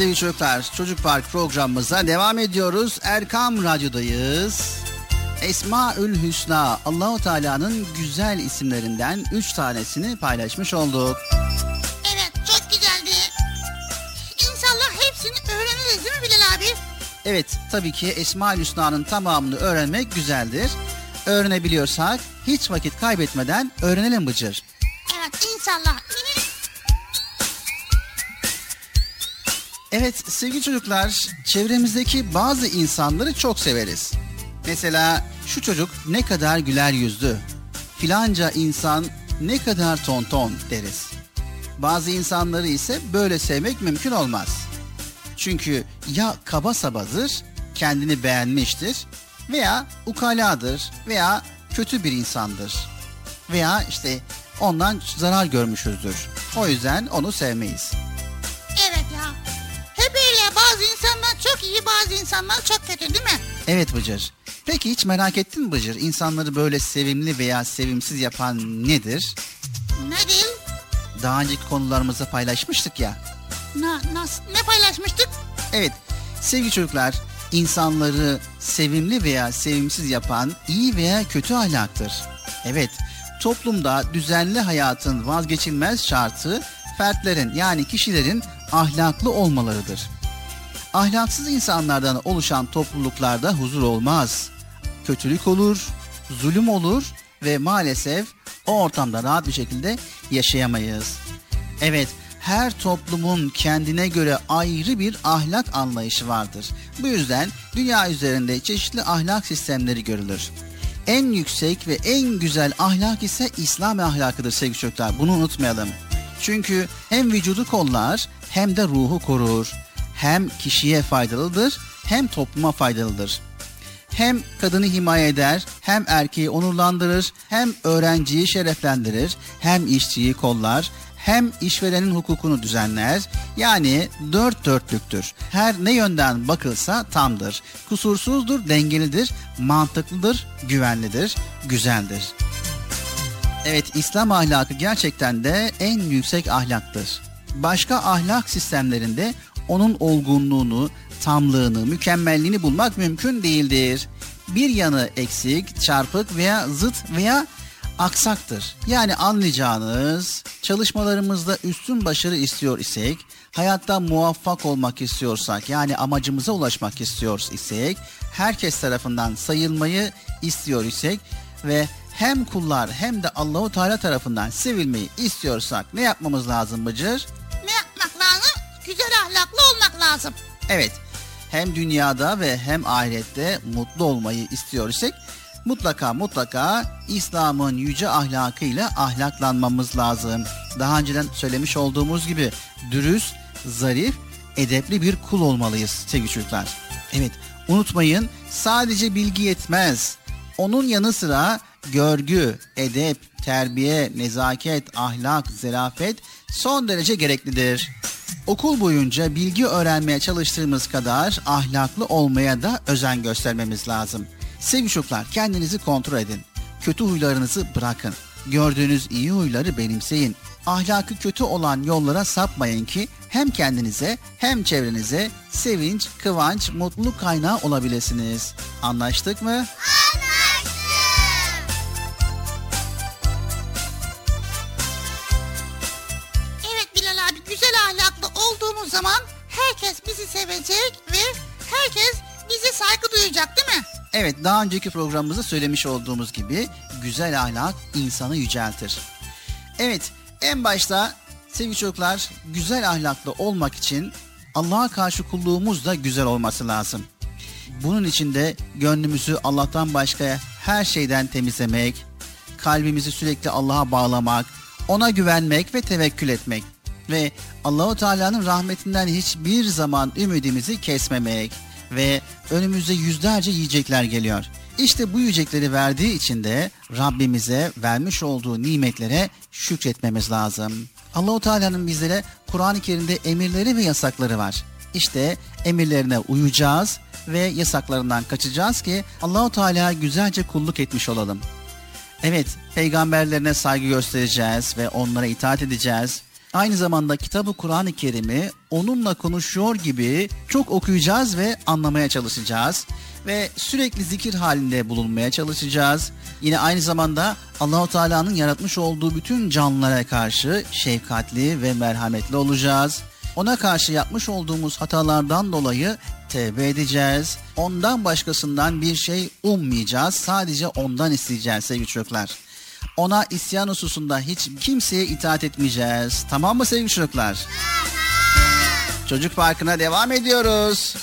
Sevgili çocuklar Çocuk Park programımıza devam ediyoruz. Erkam Radyo'dayız. Esmaül Hüsna Allahu Teala'nın güzel isimlerinden üç tanesini paylaşmış olduk. Evet çok güzeldi. İnşallah hepsini öğreniriz değil mi Bilal abi? Evet tabii ki Esmaül Hüsna'nın tamamını öğrenmek güzeldir. Öğrenebiliyorsak hiç vakit kaybetmeden öğrenelim Bıcır. Evet inşallah. Evet sevgili çocuklar çevremizdeki bazı insanları çok severiz. Mesela şu çocuk ne kadar güler yüzlü. Filanca insan ne kadar tonton deriz. Bazı insanları ise böyle sevmek mümkün olmaz. Çünkü ya kaba sabadır, kendini beğenmiştir veya ukaladır veya kötü bir insandır. Veya işte ondan zarar görmüşüzdür. O yüzden onu sevmeyiz. Hep öyle bazı insanlar çok iyi bazı insanlar çok kötü değil mi? Evet Bıcır. Peki hiç merak ettin mi Bıcır? İnsanları böyle sevimli veya sevimsiz yapan nedir? Ne değil? Daha önceki konularımızda paylaşmıştık ya. Na, nasıl, ne paylaşmıştık? Evet sevgili çocuklar insanları sevimli veya sevimsiz yapan iyi veya kötü ahlaktır. Evet toplumda düzenli hayatın vazgeçilmez şartı fertlerin yani kişilerin ahlaklı olmalarıdır. Ahlaksız insanlardan oluşan topluluklarda huzur olmaz. Kötülük olur, zulüm olur ve maalesef o ortamda rahat bir şekilde yaşayamayız. Evet, her toplumun kendine göre ayrı bir ahlak anlayışı vardır. Bu yüzden dünya üzerinde çeşitli ahlak sistemleri görülür. En yüksek ve en güzel ahlak ise İslam ahlakıdır sevgili çocuklar. Bunu unutmayalım. Çünkü hem vücudu kollar hem de ruhu korur. Hem kişiye faydalıdır hem topluma faydalıdır. Hem kadını himaye eder, hem erkeği onurlandırır, hem öğrenciyi şereflendirir, hem işçiyi kollar, hem işverenin hukukunu düzenler. Yani dört dörtlüktür. Her ne yönden bakılsa tamdır. Kusursuzdur, dengelidir, mantıklıdır, güvenlidir, güzeldir. Evet İslam ahlakı gerçekten de en yüksek ahlaktır. Başka ahlak sistemlerinde onun olgunluğunu, tamlığını, mükemmelliğini bulmak mümkün değildir. Bir yanı eksik, çarpık veya zıt veya aksaktır. Yani anlayacağınız çalışmalarımızda üstün başarı istiyor isek, hayatta muvaffak olmak istiyorsak yani amacımıza ulaşmak istiyor isek, herkes tarafından sayılmayı istiyor isek ve hem kullar hem de Allahu Teala tarafından sevilmeyi istiyorsak ne yapmamız lazım Bıcır? Lazım. Evet, hem dünyada ve hem ahirette mutlu olmayı istiyor isek mutlaka mutlaka İslam'ın yüce ahlakıyla ahlaklanmamız lazım. Daha önceden söylemiş olduğumuz gibi dürüst, zarif, edepli bir kul olmalıyız sevgili çocuklar. Evet, unutmayın sadece bilgi yetmez. Onun yanı sıra görgü, edep, terbiye, nezaket, ahlak, zerafet son derece gereklidir. Okul boyunca bilgi öğrenmeye çalıştığımız kadar ahlaklı olmaya da özen göstermemiz lazım. Sevgili çocuklar kendinizi kontrol edin. Kötü huylarınızı bırakın. Gördüğünüz iyi huyları benimseyin. Ahlakı kötü olan yollara sapmayın ki hem kendinize hem çevrenize sevinç, kıvanç, mutluluk kaynağı olabilirsiniz. Anlaştık mı? Evet herkes bizi sevecek ve herkes bize saygı duyacak değil mi? Evet daha önceki programımızda söylemiş olduğumuz gibi güzel ahlak insanı yüceltir. Evet en başta sevgili çocuklar güzel ahlaklı olmak için Allah'a karşı kulluğumuz da güzel olması lazım. Bunun için de gönlümüzü Allah'tan başka her şeyden temizlemek, kalbimizi sürekli Allah'a bağlamak, ona güvenmek ve tevekkül etmek ve Allahu Teala'nın rahmetinden hiçbir zaman ümidimizi kesmemek ve önümüzde yüzlerce yiyecekler geliyor. İşte bu yiyecekleri verdiği için de Rabbimize vermiş olduğu nimetlere şükretmemiz lazım. Allahu Teala'nın bizlere Kur'an-ı Kerim'de emirleri ve yasakları var. İşte emirlerine uyacağız ve yasaklarından kaçacağız ki Allahu Teala güzelce kulluk etmiş olalım. Evet, peygamberlerine saygı göstereceğiz ve onlara itaat edeceğiz. Aynı zamanda kitabı Kur'an-ı Kerim'i onunla konuşuyor gibi çok okuyacağız ve anlamaya çalışacağız. Ve sürekli zikir halinde bulunmaya çalışacağız. Yine aynı zamanda Allahu Teala'nın yaratmış olduğu bütün canlılara karşı şefkatli ve merhametli olacağız. Ona karşı yapmış olduğumuz hatalardan dolayı tevbe edeceğiz. Ondan başkasından bir şey ummayacağız. Sadece ondan isteyeceğiz sevgili çocuklar. Ona isyan hususunda hiç kimseye itaat etmeyeceğiz. Tamam mı sevgili çocuklar? Çocuk Parkı'na devam ediyoruz.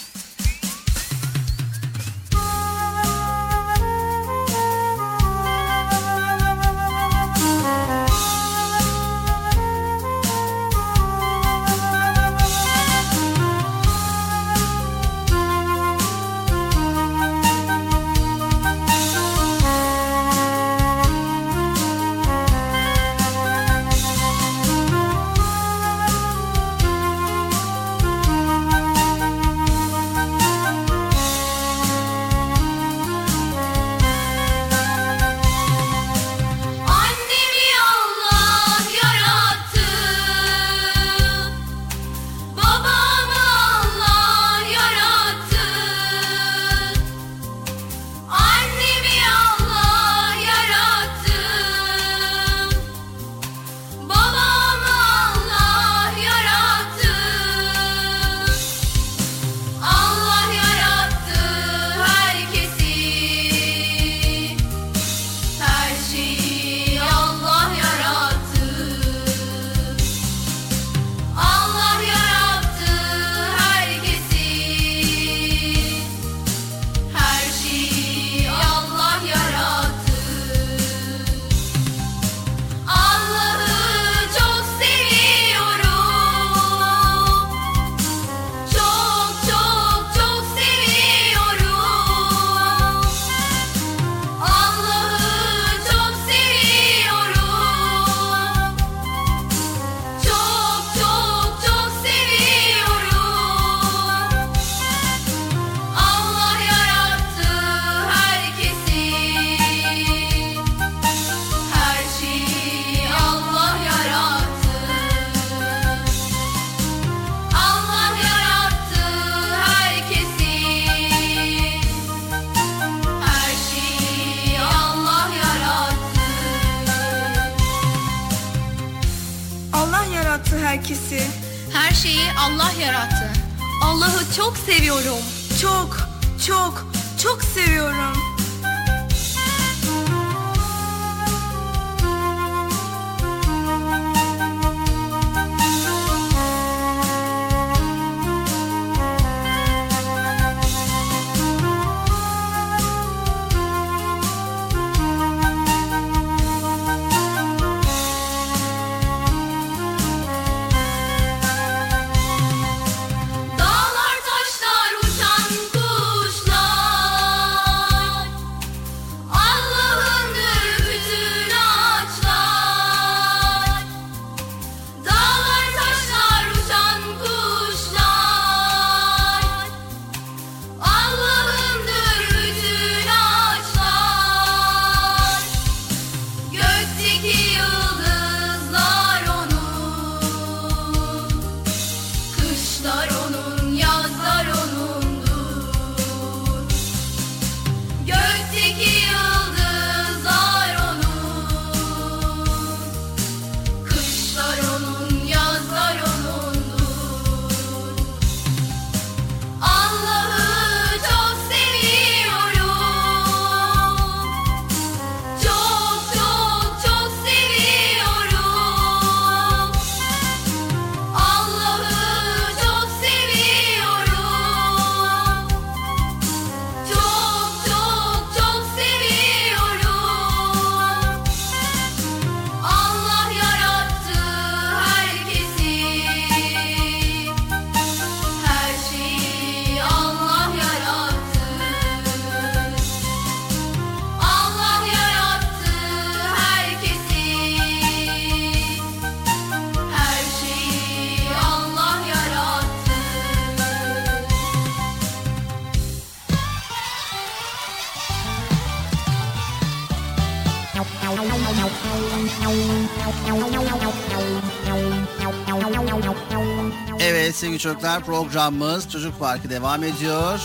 Sevgili çocuklar programımız Çocuk Parkı devam ediyor.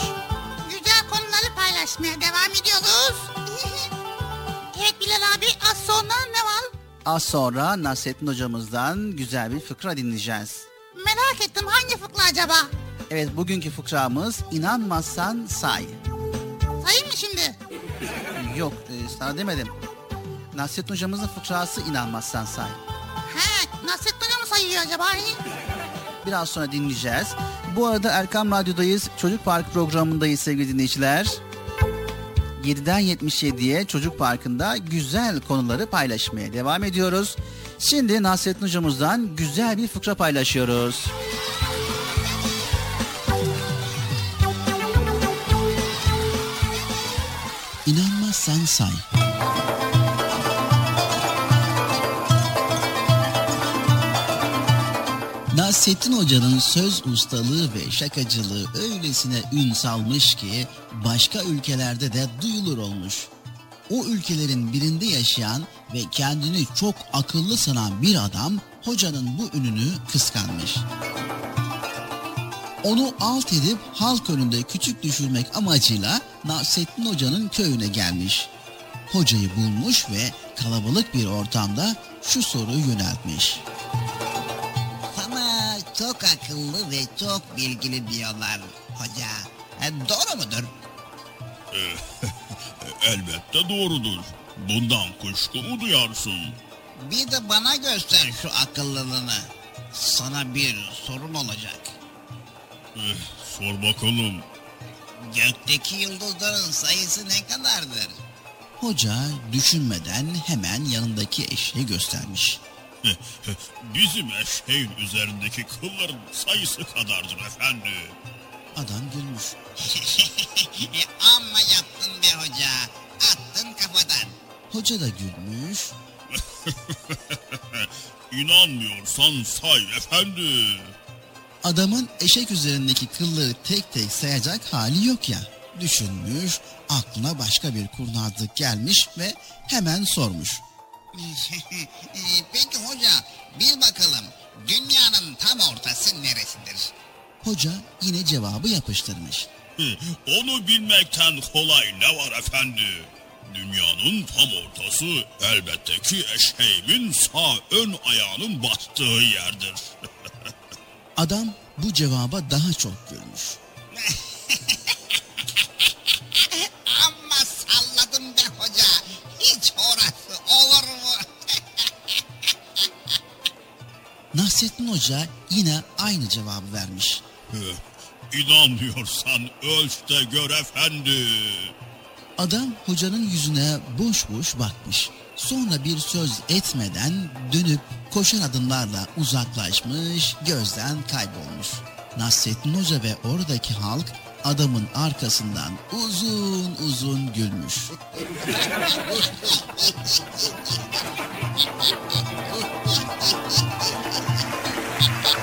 Güzel konuları paylaşmaya devam ediyoruz. evet Bilal abi az sonra ne var? Az sonra Nasrettin hocamızdan güzel bir fıkra dinleyeceğiz. Merak ettim hangi fıkra acaba? Evet bugünkü fıkramız inanmazsan say. Sayayım mı şimdi? Yok e, sana demedim. Nasrettin hocamızın fıkrası inanmazsan say. He Nasrettin Hoca mı sayıyor acaba? Biraz sonra dinleyeceğiz. Bu arada Erkam Radyo'dayız. Çocuk Park programındayız sevgili dinleyiciler. 7'den 77'ye Çocuk Parkı'nda güzel konuları paylaşmaya devam ediyoruz. Şimdi Nasrettin hocamızdan güzel bir fıkra paylaşıyoruz. İnanmazsan say. Nasrettin Hoca'nın söz ustalığı ve şakacılığı öylesine ün salmış ki başka ülkelerde de duyulur olmuş. O ülkelerin birinde yaşayan ve kendini çok akıllı sanan bir adam hocanın bu ününü kıskanmış. Onu alt edip halk önünde küçük düşürmek amacıyla Nasrettin Hoca'nın köyüne gelmiş. Hocayı bulmuş ve kalabalık bir ortamda şu soruyu yöneltmiş. Çok akıllı ve çok bilgili diyorlar hoca. E, doğru mudur? Elbette doğrudur. Bundan kuşku mu duyarsın? Bir de bana göster şu akıllılığını. Sana bir sorun olacak. Eh, Sor bakalım. Gökteki yıldızların sayısı ne kadardır? Hoca düşünmeden hemen yanındaki eşeği göstermiş. Bizim eşeğin üzerindeki kılların sayısı kadardır efendi. Adam gülmüş. Amma yaptın be hoca. Attın kafadan. Hoca da gülmüş. İnanmıyorsan say efendi. Adamın eşek üzerindeki kılları tek tek sayacak hali yok ya. Düşünmüş, aklına başka bir kurnazlık gelmiş ve hemen sormuş. Peki hoca bir bakalım dünyanın tam ortası neresidir? Hoca yine cevabı yapıştırmış. Onu bilmekten kolay ne var efendi? Dünyanın tam ortası elbette ki eşeğimin sağ ön ayağının bastığı yerdir. Adam bu cevaba daha çok gülmüş. Amma salladım be hoca. Hiç orası Nasrettin Hoca yine aynı cevabı vermiş. İnanmıyorsan ölç de gör efendi. Adam hocanın yüzüne boş boş bakmış. Sonra bir söz etmeden dönüp koşan adımlarla uzaklaşmış, gözden kaybolmuş. Nasrettin Hoca ve oradaki halk adamın arkasından uzun uzun gülmüş.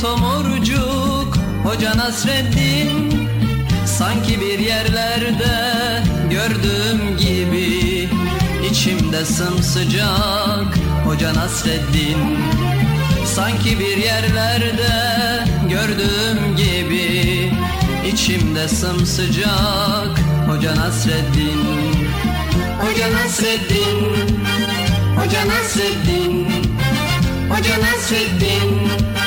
tomurcuk Hoca Nasreddin. Sanki bir yerlerde gördüğüm gibi İçimde sımsıcak Hoca Nasreddin. Sanki bir yerlerde gördüğüm gibi İçimde sımsıcak Hoca Nasreddin. Hoca Nasreddin Hoca Nasreddin. Hoca Nasreddin. Hoca Nasreddin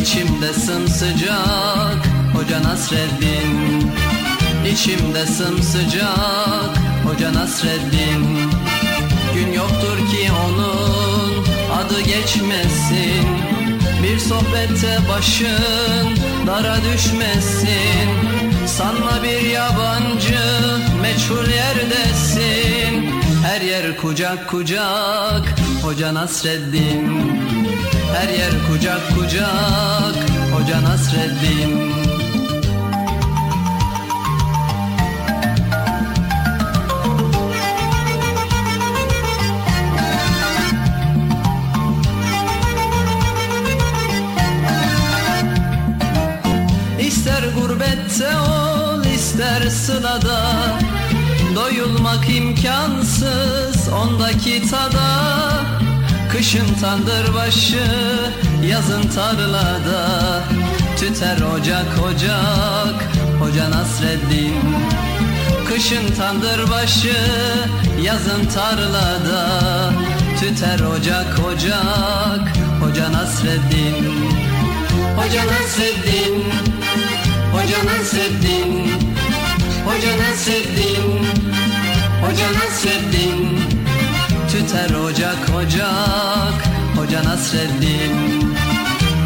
İçimde sımsıcak Hoca Nasreddin İçimde sımsıcak Hoca Nasreddin Gün yoktur ki onun adı geçmesin. Bir sohbette başın dara düşmesin. Sanma bir yabancı meçhul yerdesin. Her yer kucak kucak Hoca Nasreddin Her yer kucak kucak Hoca Nasreddin. İster gurbette ol ister sılada Doyulmak imkansız ondaki tada Kışın tandır başı yazın tarlada. Tüter ocak ocak hoca Nasreddin. Kışın tandır başı yazın tarlada. Tüter ocak ocak hoca Nasreddin. Hoca Nasreddin Hoca Nasreddin. Hoca Nasreddin Hoca Nasreddin Tüter ocak ocak Hoca Nasreddin.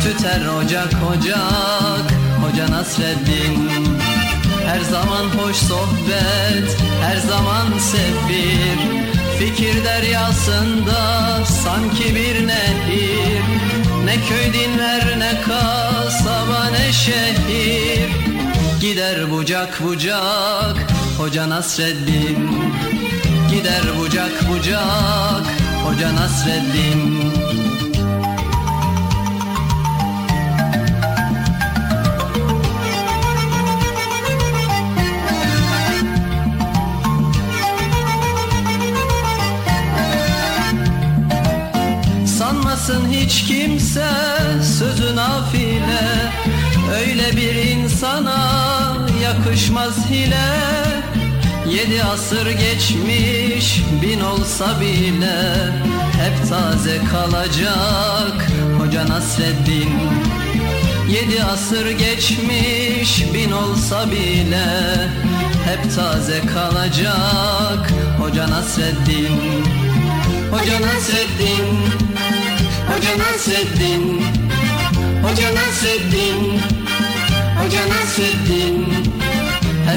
Tüter ocak ocak Hoca Nasreddin. Her zaman hoş sohbet Her zaman sefir Fikir deryasında sanki bir nehir. Ne köy dinler ne kasaba ne şehir. Gider bucak bucak Hoca Nasreddin Gider bucak bucak Hoca Nasreddin. Sanmasın hiç kimse sözü nafile Öyle bir insana yakışmaz hile Yedi asır geçmiş bin olsa bile Hep taze kalacak Hoca Nasreddin. Yedi asır geçmiş bin olsa bile Hep taze kalacak Hoca Nasreddin. Hoca Nasreddin. Hoca Nasreddin. Hoca Nasreddin. Hoca Nasreddin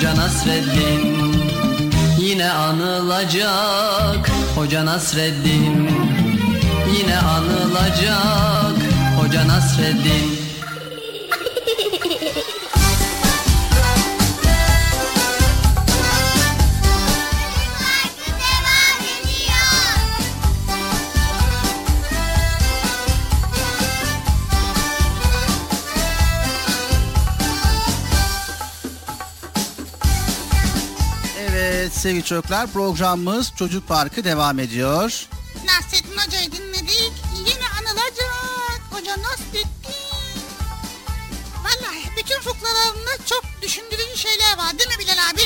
Hoca Nasreddin. Yine anılacak. Hoca Nasreddin. Yine anılacak. Hoca Nasreddin sevgili çocuklar programımız Çocuk Parkı devam ediyor. Nasrettin Hoca'yı dinledik. Yine anılacak. Hoca Nasrettin. Vallahi bütün fıkralarında çok düşündürücü şeyler var değil mi Bilal abi?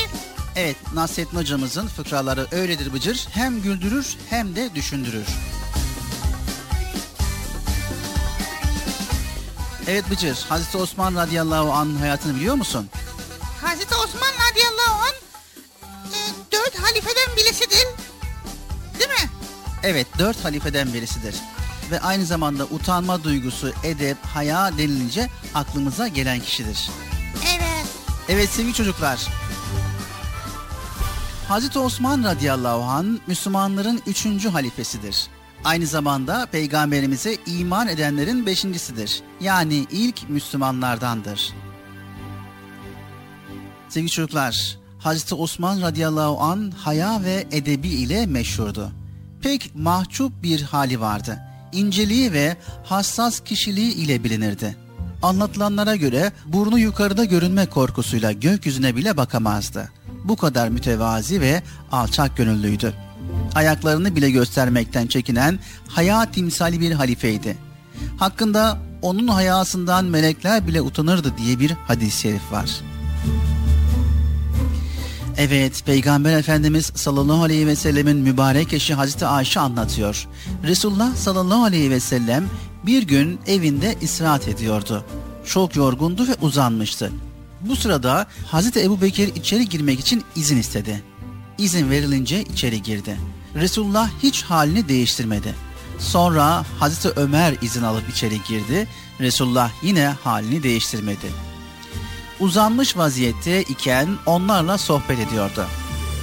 Evet Nasrettin hocamızın fıkraları öyledir Bıcır. Hem güldürür hem de düşündürür. Evet Bıcır, Hazreti Osman radıyallahu anh'ın hayatını biliyor musun? Hazreti Osman radıyallahu anh birisidir. Değil mi? Evet, dört halifeden birisidir. Ve aynı zamanda utanma duygusu, edep, haya denilince aklımıza gelen kişidir. Evet. Evet sevgili çocuklar. Hazreti Osman radıyallahu an Müslümanların üçüncü halifesidir. Aynı zamanda peygamberimize iman edenlerin beşincisidir. Yani ilk Müslümanlardandır. Sevgili çocuklar, Hazreti Osman radıyallahu an haya ve edebi ile meşhurdu. Pek mahcup bir hali vardı. İnceliği ve hassas kişiliği ile bilinirdi. Anlatılanlara göre burnu yukarıda görünme korkusuyla gökyüzüne bile bakamazdı. Bu kadar mütevazi ve alçak gönüllüydü. Ayaklarını bile göstermekten çekinen haya timsali bir halifeydi. Hakkında onun hayasından melekler bile utanırdı diye bir hadis-i şerif var. Evet, Peygamber Efendimiz sallallahu aleyhi ve sellemin mübarek eşi Hazreti Ayşe anlatıyor. Resulullah sallallahu aleyhi ve sellem bir gün evinde istirahat ediyordu. Çok yorgundu ve uzanmıştı. Bu sırada Hazreti Ebu Bekir içeri girmek için izin istedi. İzin verilince içeri girdi. Resulullah hiç halini değiştirmedi. Sonra Hazreti Ömer izin alıp içeri girdi. Resulullah yine halini değiştirmedi. Uzanmış vaziyette iken onlarla sohbet ediyordu.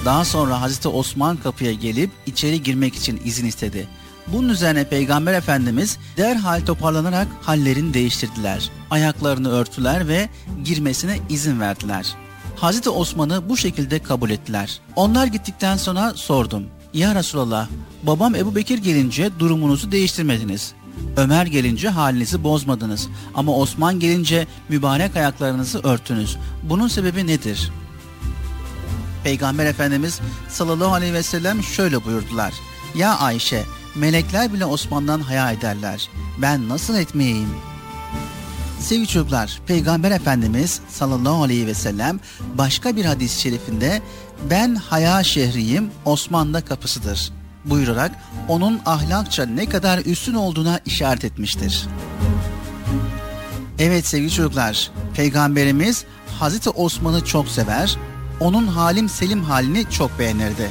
Daha sonra Hazreti Osman kapıya gelip içeri girmek için izin istedi. Bunun üzerine Peygamber Efendimiz derhal toparlanarak hallerini değiştirdiler. Ayaklarını örtüler ve girmesine izin verdiler. Hazreti Osman'ı bu şekilde kabul ettiler. Onlar gittikten sonra sordum. Ya Resulallah, babam Ebu Bekir gelince durumunuzu değiştirmediniz. Ömer gelince halinizi bozmadınız ama Osman gelince mübarek ayaklarınızı örttünüz. Bunun sebebi nedir? Peygamber Efendimiz sallallahu aleyhi ve sellem şöyle buyurdular. Ya Ayşe, melekler bile Osman'dan haya ederler. Ben nasıl etmeyeyim? Sevgili çocuklar, Peygamber Efendimiz sallallahu aleyhi ve sellem başka bir hadis-i şerifinde ben haya şehriyim, Osman da kapısıdır buyurarak onun ahlakça ne kadar üstün olduğuna işaret etmiştir. Evet sevgili çocuklar, Peygamberimiz Hazreti Osman'ı çok sever, onun halim selim halini çok beğenirdi.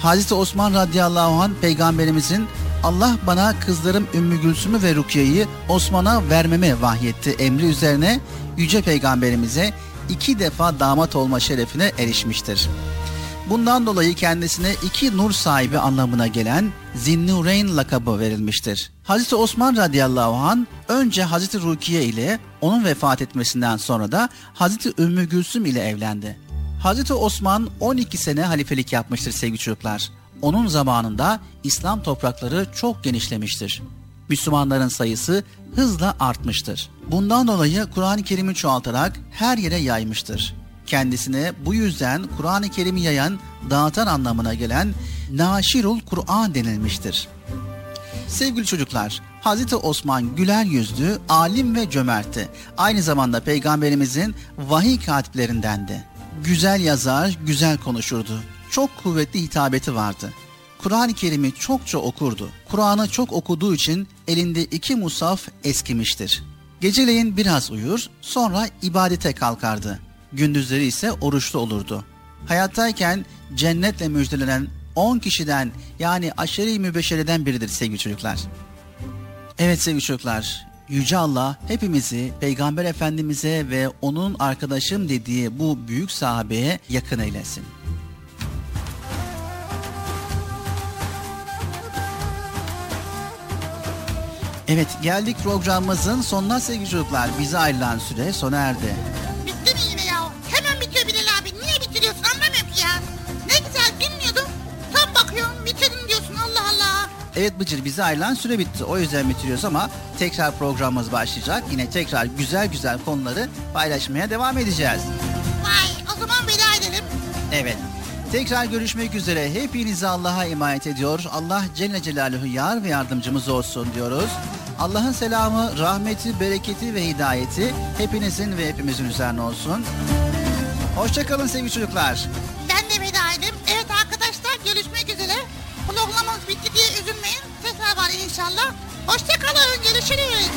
Hazreti Osman radıyallahu anh peygamberimizin Allah bana kızlarım Ümmü Gülsüm'ü ve Rukiye'yi Osman'a vermeme vahyetti emri üzerine Yüce Peygamberimize iki defa damat olma şerefine erişmiştir. Bundan dolayı kendisine iki nur sahibi anlamına gelen Zinnureyn lakabı verilmiştir. Hazreti Osman radıyallahu an önce Hazreti Rukiye ile onun vefat etmesinden sonra da Hazreti Ümmü Gülsüm ile evlendi. Hazreti Osman 12 sene halifelik yapmıştır sevgili çocuklar. Onun zamanında İslam toprakları çok genişlemiştir. Müslümanların sayısı hızla artmıştır. Bundan dolayı Kur'an-ı Kerim'i çoğaltarak her yere yaymıştır. Kendisine bu yüzden Kur'an-ı Kerim'i yayan, dağıtan anlamına gelen Naşirul Kur'an denilmiştir. Sevgili çocuklar, Hazreti Osman güler yüzlü, alim ve cömertti. Aynı zamanda peygamberimizin vahiy katiplerindendi. Güzel yazar, güzel konuşurdu. Çok kuvvetli hitabeti vardı. Kur'an-ı Kerim'i çokça okurdu. Kur'an'ı çok okuduğu için elinde iki musaf eskimiştir. Geceleyin biraz uyur, sonra ibadete kalkardı. Gündüzleri ise oruçlu olurdu. Hayattayken cennetle müjdelenen 10 kişiden yani aşeri mübeşereden biridir sevgili çocuklar. Evet sevgili çocuklar, Yüce Allah hepimizi Peygamber Efendimiz'e ve onun arkadaşım dediği bu büyük sahabeye yakın eylesin. Evet geldik programımızın sonuna sevgili çocuklar. Bize ayrılan süre sona erdi. Evet Bıcır bize ayrılan süre bitti. O yüzden bitiriyoruz ama tekrar programımız başlayacak. Yine tekrar güzel güzel konuları paylaşmaya devam edeceğiz. Vay o zaman veda edelim. Evet. Tekrar görüşmek üzere. Hepinizi Allah'a emanet ediyor. Allah Celle Celaluhu yar ve yardımcımız olsun diyoruz. Allah'ın selamı, rahmeti, bereketi ve hidayeti hepinizin ve hepimizin üzerine olsun. Hoşçakalın sevgili çocuklar. Ben de veda edeyim. Evet arkadaşlar görüşmek üzere. Programımız bitti diye üzülmeyin. Tekrar var inşallah. Hoşçakalın görüşürüz.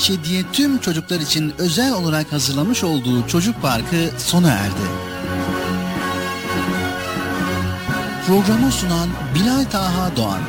İşediye tüm çocuklar için özel olarak hazırlamış olduğu çocuk parkı sona erdi. Programı sunan Bilal Taha Doğan